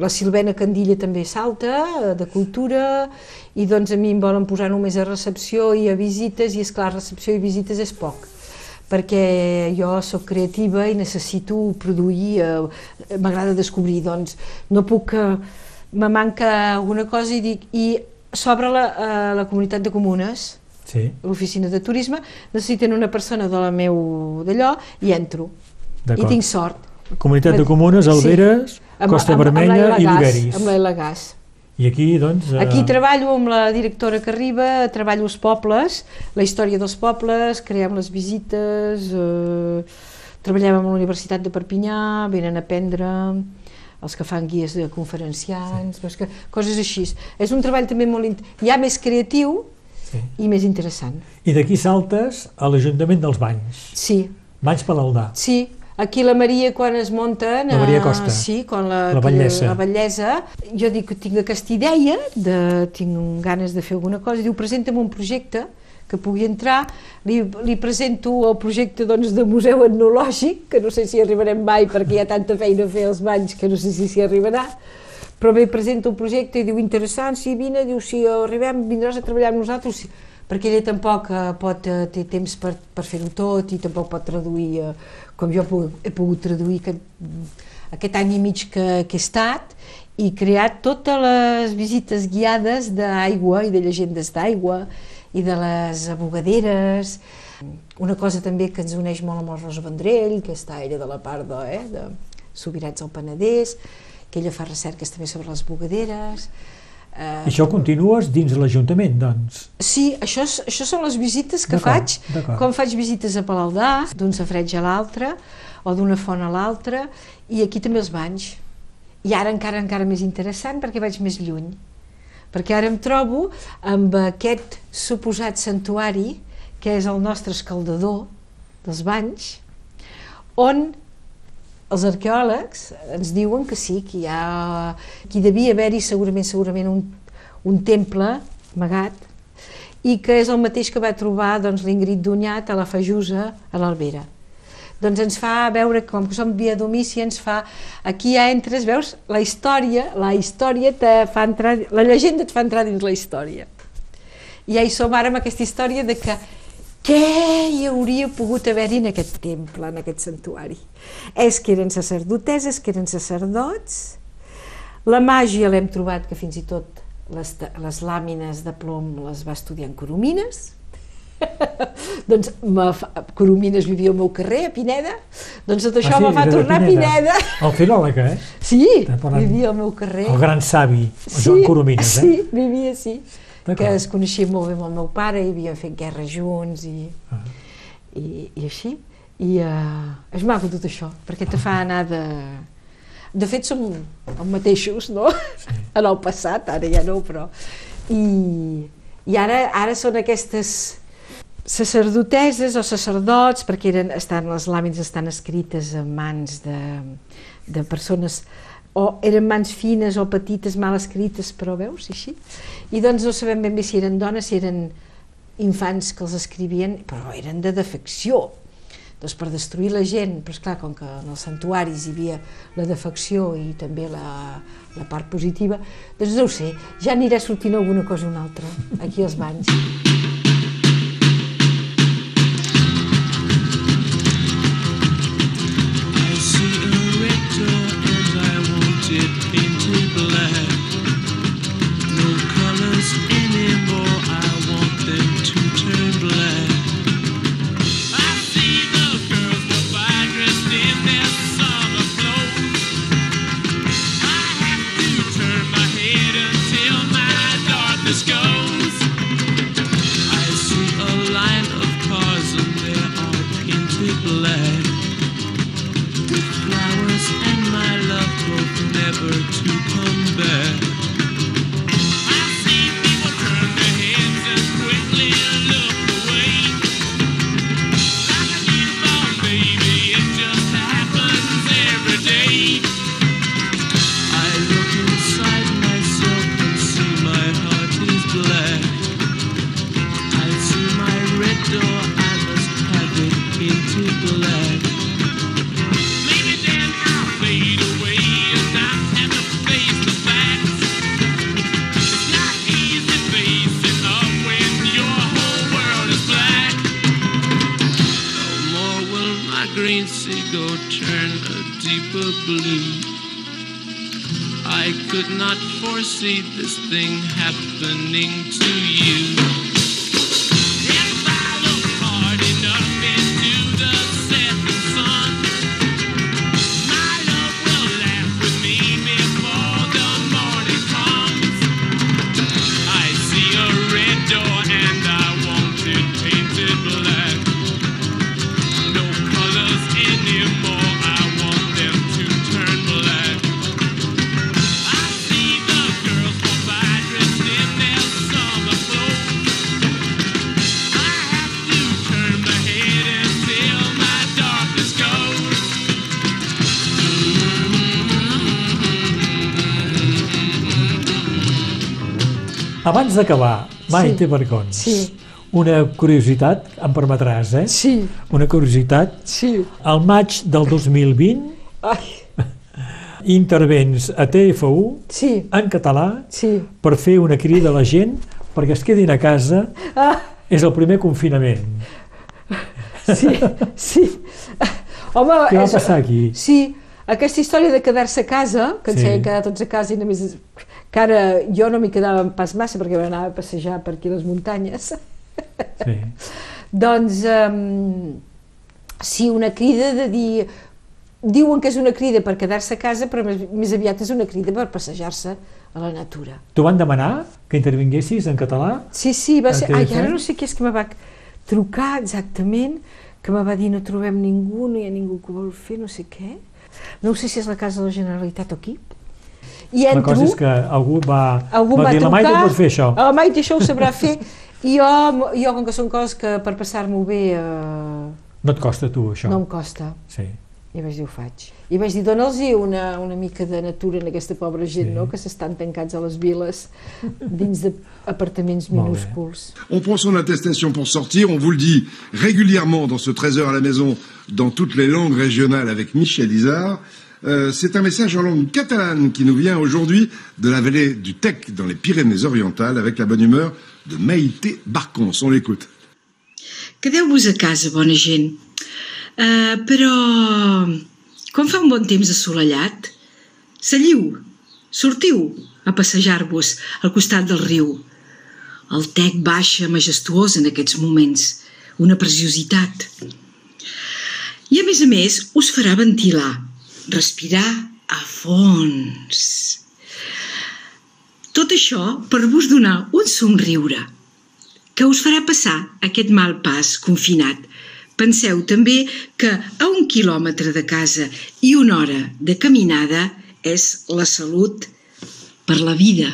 La Silvena Candilla també salta, de cultura, i doncs a mi em volen posar només a recepció i a visites, i és clar, recepció i visites és poc perquè jo sóc creativa i necessito produir, eh, m'agrada descobrir, doncs no puc... Eh, me manca alguna cosa i dic... I s'obre la, eh, la comunitat de comunes, Sí, l'oficina de turisme, necessiten una persona de la meu d'allò i entro. I tinc sort. Comunitat de Sí. Comunes, Alberes, Costa Vermella i Liberis. Amb l'Ela Gas. I aquí, doncs... eh, Aquí treballo amb la directora que arriba, treballo els pobles, la història dels pobles, creem les visites, eh, treballem amb la Universitat de Perpinyà, venen a aprendre els que fan guies de conferenciants, sí. que, coses així. És un treball també molt, ja més creatiu Sí. i més interessant. I d'aquí saltes a l'Ajuntament dels Banys. Sí, Banys Palaldà. Sí, aquí la Maria quan es munten... La Maria eh, Costa. sí, quan la, La batllessa. La batllessa. Jo dic que tinc aquesta idea, de, tinc ganes de fer alguna cosa, diu, presenta'm un projecte que pugui entrar, li, li presento el projecte doncs, de museu etnològic, que no sé si arribarem mai perquè hi ha tanta feina a fer els banys que no sé si s'hi arribarà, però bé, presento un projecte i diu interessant, sí, vine, diu, si arribem vindràs a treballar amb nosaltres, perquè ella tampoc eh, pot, eh, té temps per, per fer-ho tot i tampoc pot traduir eh, com jo he pogut, traduir aquest, aquest any i mig que, que he estat i creat totes les visites guiades d'aigua i de llegendes d'aigua i de les abogaderes. Una cosa també que ens uneix molt amb el Rosa Vendrell, que està ella de la part de, eh, de Sobirats al Penedès, que ella fa recerques també sobre les bogaderes. I això continues dins l'Ajuntament, doncs. Sí, això, és, això són les visites que faig, com faig visites a Palaldà, d'un safreig a l'altre, o d'una font a l'altra, i aquí també els banys. I ara encara encara més interessant perquè vaig més lluny. Perquè ara em trobo amb aquest suposat santuari, que és el nostre escaldador dels banys, on els arqueòlegs ens diuen que sí, que hi ha, que hi devia haver-hi segurament, segurament un, un temple amagat i que és el mateix que va trobar doncs, l'Ingrid Dunyat a la Fajusa, a l'Albera. doncs ens fa veure, com que som via domici, ens fa, aquí ja entres, veus, la història, la història te fa entrar, la llegenda et fa entrar dins la història. I ja hi som ara amb aquesta història de que què hi hauria pogut haver-hi en aquest temple, en aquest santuari. És que eren sacerdoteses, que eren sacerdots, la màgia l'hem trobat que fins i tot les, les làmines de plom les va estudiar en Coromines, [LAUGHS] doncs Coromines vivia al meu carrer, a Pineda, doncs tot això Ah, sí, me de tornar a Pineda. El filòleg, eh? Sí, vivia al meu carrer. El gran savi, el Joan Coromines, eh? Sí, vivia sí. Que es coneixia molt bé amb el meu pare i havíem fet guerra junts i, Ah. i, i així. I uh, és maco tot això, perquè te fa anar de... De fet, som els mateixos, no? Sí. [LAUGHS] En el passat, ara ja no, però... I, i ara, ara són aquestes sacerdoteses o sacerdots, perquè eren, estan, les làmines estan escrites en mans de, de persones o eren mans fines o petites, mal escrites, però veus, així. I doncs no sabem ben bé si eren dones, si eren infants que els escrivien, però eren de defecció. Doncs per destruir la gent, però esclar, com que en els santuaris hi havia la defecció i també la, la part positiva, doncs no ho sé, ja anirà sortint alguna cosa o una altra, aquí als banys. I could not foresee this thing happening to you. Abans d'acabar, Maite sí. Barcons, Sí. una curiositat, em permetràs, eh? Sí. Una curiositat. Sí. Al maig del 2020 Ai, intervens a TF1 sí. en català Sí. per fer una crida a la gent perquè es quedin a casa. Ah. És el primer confinament. Sí, sí. Home, Què va és- passar aquí? Sí, aquesta història de quedar-se a casa, que ens Sí. feien quedar tots a casa i només... que ara jo no m'hi quedava pas massa perquè m'anava a passejar per aquí les muntanyes. Sí. [LAUGHS] doncs, um, sí, una crida de dir... Diuen que és una crida per quedar-se a casa, però més, més aviat és una crida per passejar-se a la natura. T'ho van demanar que intervinguessis en català? Sí, sí, va ser... Ai, ara no sé qui és que me va trucar exactament, que me va dir no trobem ningú, no hi ha ningú que vol fer no sé què. No sé si és la casa de la Generalitat o aquí. I La entro... cosa és que algú va, algú va va dir la trucar, Maite pot fer això. La Maite això ho sabrà fer. I jo, jo com que són coses que per passar-m'ho bé eh, No et costa tu, això? no em costa. Sí. I vaig dir, ho faig. I vaig dir, dona'ls una, una mica de natura en aquesta pobra gent, Sí. no?, que s'estan tancats a les viles dins d'apartaments minúsculs. On prend son attestation pour sortir, on vous le dit régulièrement dans ce 13 heures à la maison, dans toutes les langues régionales avec Michel Isard. Euh, c'est un message en langue catalane qui nous vient aujourd'hui de la vallée du Tech dans les Pyrénées-Orientales avec la bonne humeur de Maïté Barcons. On l'écoute. Quedeu-vos a casa, bona gent. Uh, però, quan fa un bon temps assolellat, salliu, sortiu a passejar-vos al costat del riu. El tec baixa majestuós en aquests moments, una preciositat. I a més a més us farà ventilar, respirar a fons. Tot això per vos donar un somriure que us farà passar aquest mal pas confinat. Penseu també que a un quilòmetre de casa i una hora de caminada és la salut per la vida.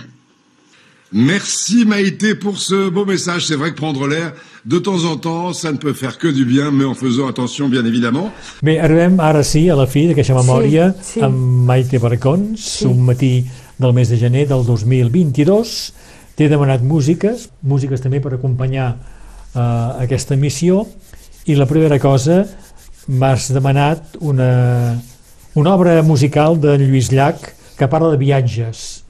Merci Maïté pour ce beau message. C'est vrai que prendre l'air, de temps en temps, ça ne peut faire que du bien, mais en faisant attention, bien évidemment. Bé, arribem ara sí a la fi d'aquesta memòria Sí, sí. amb Maite Barcons, Sí. un matí del mes de gener del 2022. T'he demanat músiques, músiques també per acompanyar eh, aquesta missió, i la primera cosa, m'has demanat una, una obra musical de Lluís Llach que parla de viatges.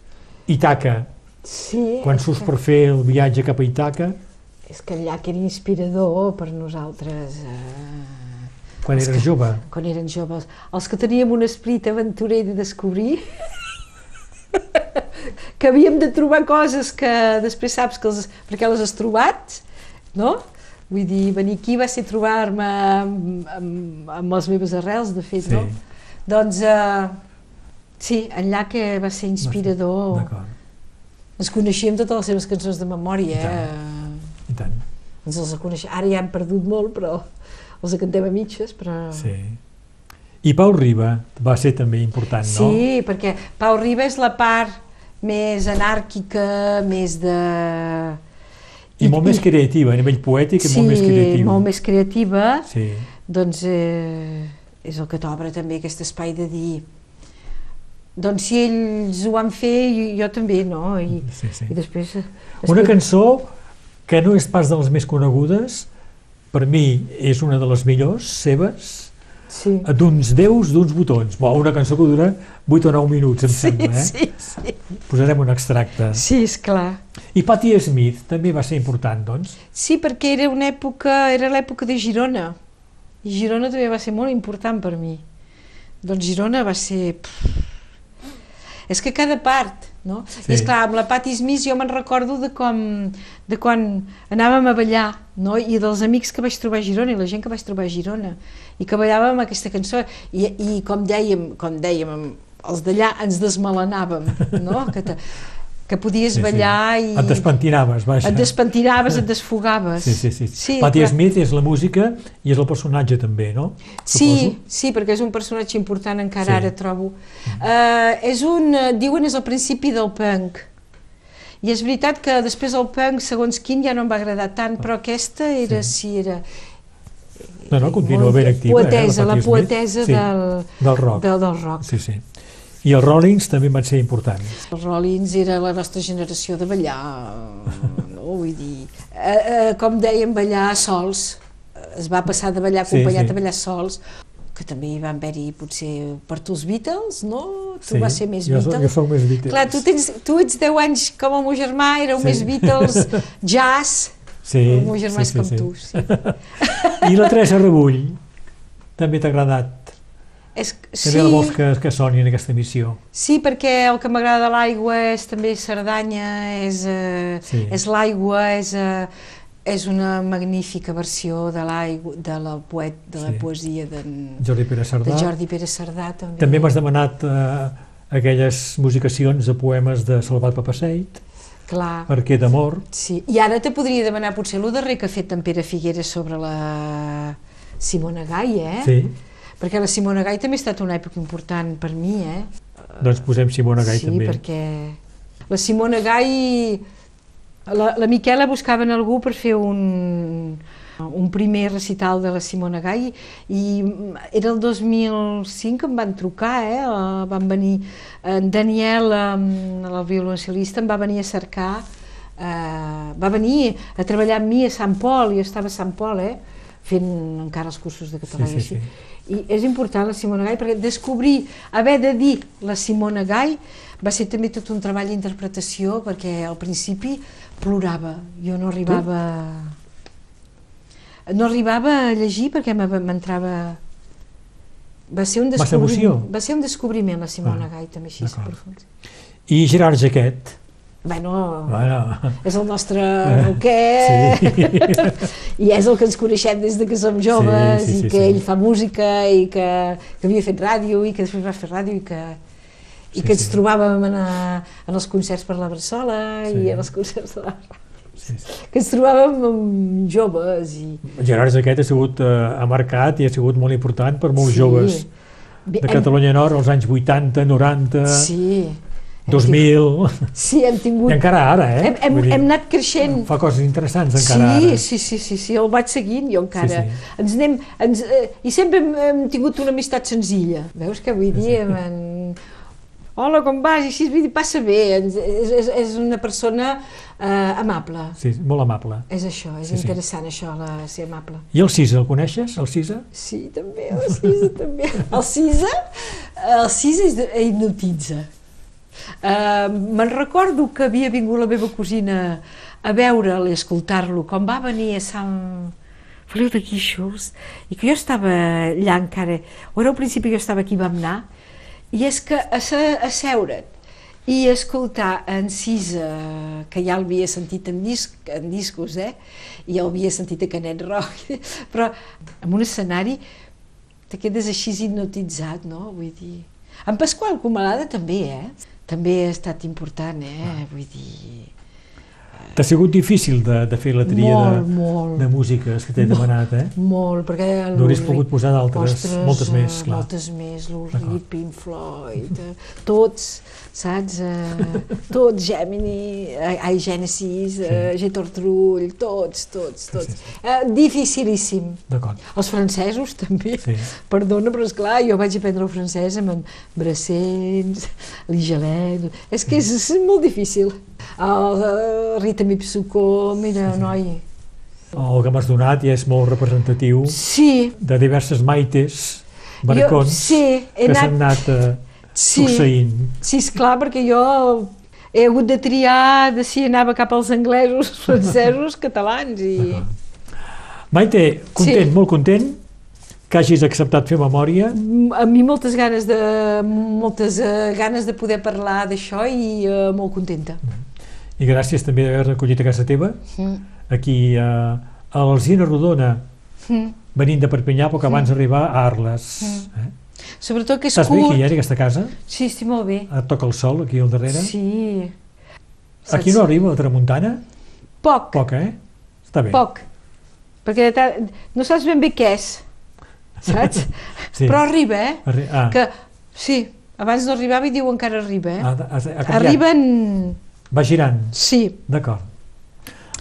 Itaca, Sí, quan surts que- per fer el viatge cap a Itaca, És que el llac era inspirador per nosaltres. Eh, quan eres que- jove. Quan eren joves. Els que teníem un esprit aventurer de descobrir [LAUGHS] que havíem de trobar coses que després saps que els, perquè les has trobat, no? Vull dir, venir aquí va ser trobar-me amb, amb, amb les meves arrels, de fet, Sí. no? Doncs, eh, sí, llac eh, va ser inspirador. D'acord, Ens coneixíem totes les seves cançons de memòria, eh? i tant. Ens els coneixem. Ara ja hem perdut molt, però els cantem a mitges, però... Sí. I Pau Riba va ser també important, no? Sí, perquè Pau Riba és la part més anàrquica, més de... I, molt més creativa, a nivell poètic i sí, molt més creativa. molt més creativa. Sí. Doncs eh, és el que t'obre també aquest espai de dir doncs si ells ho van fer, jo, jo també, no? I, sí, sí. i després... Una cançó que no és pas de les més conegudes, per mi és una de les millors seves, sí. d'uns déus, d'uns botons. Bo, una cançó que dura 8 o 9 minuts, em Sí, sembla, eh? sí, sí. Posarem un extracte. Sí, és clar. I Patti Smith també va ser important, doncs. Sí, perquè era una època, era l'època de Girona. I Girona també va ser molt important per mi. Doncs Girona va ser... Pff, és que cada part, no? Sí. I és clar, amb la Patti Smith jo me'n recordo de com de quan anàvem a ballar, no? I dels amics que vaig trobar a Girona i la gent que vaig trobar a Girona i que ballàvem aquesta cançó i, i com dèiem, com dèiem els d'allà ens desmelenàvem, no? Que, te, que podies Sí, sí. ballar i... Et despentinaves, vaja. Et despentinaves, et desfogaves. Sí, sí, sí. sí Patti clar. Smith és la música i és el personatge també, no? Sí, Suposo. sí, perquè és un personatge important encara Sí. ara trobo. Uh, és un, eh, diuen és el principi del punk. I és veritat que després el punk, segons quin, ja no em va agradar tant, però aquesta era, sí, era... No, no, continua molt ben activa. Poetesa, eh, la Patti Smith. poetesa sí, del, del rock. Del, del rock. Sí, sí. I els Rollins també van ser importants. Els Rollins era la nostra generació de ballar, no? Vull dir, eh, eh, com dèiem, ballar sols. Es va passar de ballar Sí, acompanyat sí. a ballar sols, que també hi van haver-hi potser per tu els Beatles, no? Tu Sí, vas ser més jo Beatles. jo soc més Beatles. Clar, tu, tens, tu ets 10 anys com el meu germà, éreu Sí. més Beatles, [LAUGHS] jazz, Sí, el meu germà sí, és sí, com sí. tu. Sí. [LAUGHS] I la Teresa Rebull també t'ha agradat. És, També la vols que, que soni en aquesta missió. Sí, perquè el que m'agrada de l'aigua és també Cerdanya, és, eh, Sí. és l'aigua, és, eh, és una magnífica versió de l'aigua, de la, poet, de la Sí. poesia de, Jordi Pere Cerdà. de Jordi Pere Cerdà. També, També m'has demanat eh, aquelles musicacions de poemes de Salvat Papasseit, Clar. Arquer d'amor. Sí. I ara te podria demanar potser el darrer que ha fet en Pere Figueres sobre la Simona Gai, eh? Sí. Perquè la Simona Gai també ha estat una època important per mi, eh? Doncs posem Simona Gai sí, també. perquè la Simona Gai, la, la Miquela buscaven algú per fer un, un primer recital de la Simona Gai i era el 2005 que em van trucar, eh? eh, van venir en Daniel, eh, el violoncel·lista, em va venir a cercar, eh, va venir a treballar amb mi a Sant Pol, jo estava a Sant Pol, eh? fent encara els cursos de català Sí, i sí, així. I és important la Simona Gai perquè descobrir, haver de dir la Simona Gai va ser també tot un treball d'interpretació perquè al principi plorava, jo no arribava no arribava a llegir perquè m'entrava va ser un descobriment, va ser un descobriment la Simona Ah, Gai també així profund. I Gerard Jaquet. Bueno, Bueno. és el nostre roquer Sí. [LAUGHS] i és el que ens coneixem des de que som joves Sí, sí, sí, i que sí. ell fa música i que, que havia fet ràdio i que després va fer ràdio i que, i Sí, que ens sí. trobàvem en, a, en els concerts per la Bressola Sí. i en els concerts de la Sí, sí. que ens trobàvem amb joves i Gerard Jaquet ha sigut, eh, ha marcat i ha sigut molt important per molts Sí. joves de hem- Catalunya Nord als anys 80, 90, sí, 2000 sí, hem tingut i encara ara, eh? hem, hem, dir, hem anat creixent Fa coses interessants encara sí, ara. sí, sí, sí, sí, el vaig seguint jo encara. Sí, Ens anem, ens, eh, I sempre hem, hem tingut una amistat senzilla. Veus què vull dir? En... Hola, com vas? I així, vull dir, passa bé. És, és, és una persona eh, amable. Sí, molt amable. És això, és Sí, sí. interessant això, la, ser amable. I el Cisa, el coneixes, el Cisa? Sí, també, el Cisa [LAUGHS] també. El Cisa, el Cisa és de, hipnotitza. Uh, Me'n recordo que havia vingut la meva cosina a veure'l i escoltar-lo, quan va venir a Sant Feliu de Guíxols, i que jo estava allà encara, o era al principi que jo estava aquí, vam anar, i és que a, se, a seure't i escoltar en Cisa, que ja l'havia sentit en, disc, en discos, eh? i ja l'havia sentit a Canet Rock, [LAUGHS] però en un escenari te quedes així hipnotitzat, no? Vull dir... En Pasqual Comalada també, eh? També ha estat important, eh? Vull dir... T'ha sigut difícil de, de fer la tria Molt, de, molt. de músiques que t'he demanat, eh? Molt, perquè... N'hauries pogut posar d'altres, moltes més, eh, clar. Moltes més, l'Ulri, Pink Floyd, eh, tots, saps? Eh, [LAUGHS] tots, Gemini, eh, ai, Genesis, eh, Getortrull, tots, tots, tots. Eh, dificilíssim. D'acord. Els francesos també. Sí. Perdona, però és clar, jo vaig aprendre el francès amb en Brassens, Ligelet... És que és, és molt difícil. El, uh, Rita Mipsuko, mira, noi... El que m'has donat ja és molt representatiu Sí. de diverses maites, baracons, Jo, sí, he que anat- s'han anat eh, Sí. succeint. Sí, és clar, perquè jo he hagut de triar de si anava cap als anglesos, [LAUGHS] francesos, catalans i... Maite, content, Sí. molt content que hagis acceptat fer memòria. A mi moltes ganes de, moltes eh, ganes de poder parlar d'això i eh, molt contenta. I gràcies també d'haver acollit a casa teva, Mm. aquí eh, a l'Alzina Rodona, Mm. venint de Perpinyà, poc abans Mm. d'arribar a Arles. Mm. Eh? Sobretot que és Estàs bé curt. aquí, eh, en aquesta casa? Sí, estic molt bé. Et toca el sol, aquí al darrere? Sí. Aquí Saps? no arriba la tramuntana? Poc. Poc, eh? Està bé. Poc. Perquè de ta- no saps ben bé què és, saps? [LAUGHS] Sí. Però arriba, eh? Arri- ah. Que, sí, abans no arribava i diu encara arriba, eh? Ha, ha, ha. Arriben... Va girant? Sí. D'acord.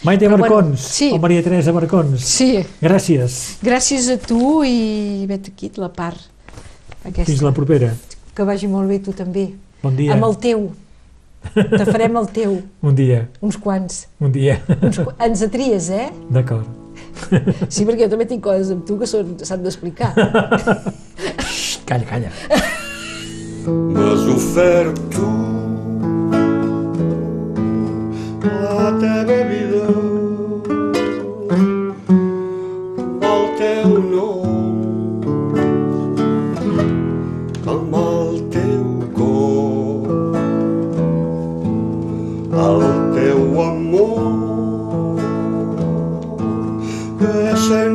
Maite Però bueno, Marcons, sí. o Maria Teresa Marcons. Sí. Gràcies. Gràcies a tu i vet aquí la part aquesta. Fins la propera. Que vagi molt bé tu també. Bon dia. Amb el teu. Te farem el teu. [LAUGHS] Un dia. Uns quants. Un dia. Uns, qu- ens atries, eh? D'acord. [LAUGHS] Sí, perquè jo també tinc coses amb tu que són- s'han d'explicar. Calla, calla. M'has ofert tu la teva vida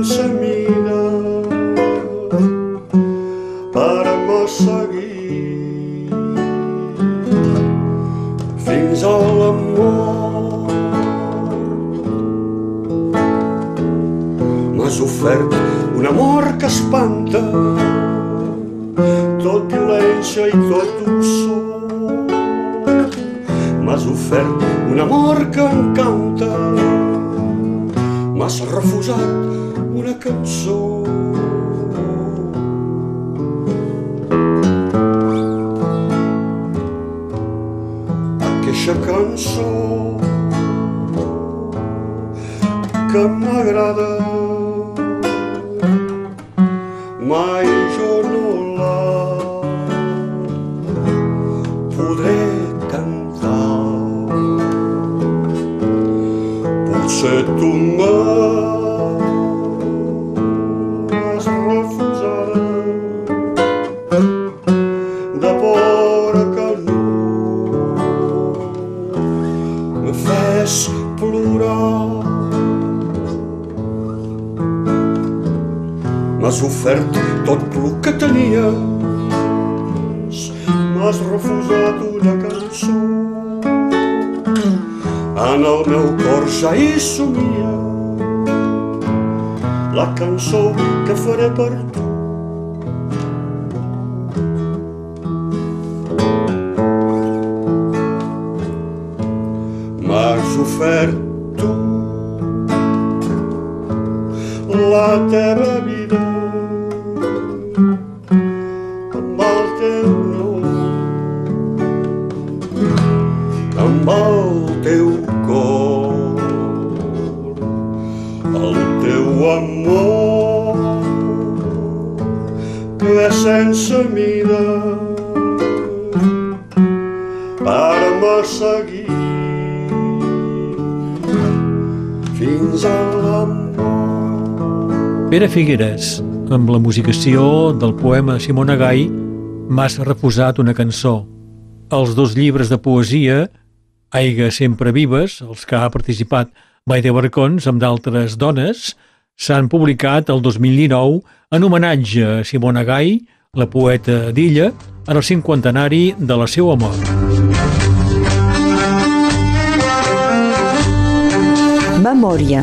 sense mida per seguir fins a l'amor. M'has ofert un amor que espanta, tot violència i tot dolçor. M'has ofert un amor que encanta, m'has refusat una cançó. Aquesta cançó que m'agrada que faré per tu. Figueres, amb la musicació del poema Simona Gai, M'has refusat una cançó. Els dos llibres de poesia, Aiga sempre vives, els que ha participat Maite Barcons amb d'altres dones, s'han publicat el 2019 en homenatge a Simona Gai, la poeta d'Illa, en el cinquantenari de la seva mort. Memòria.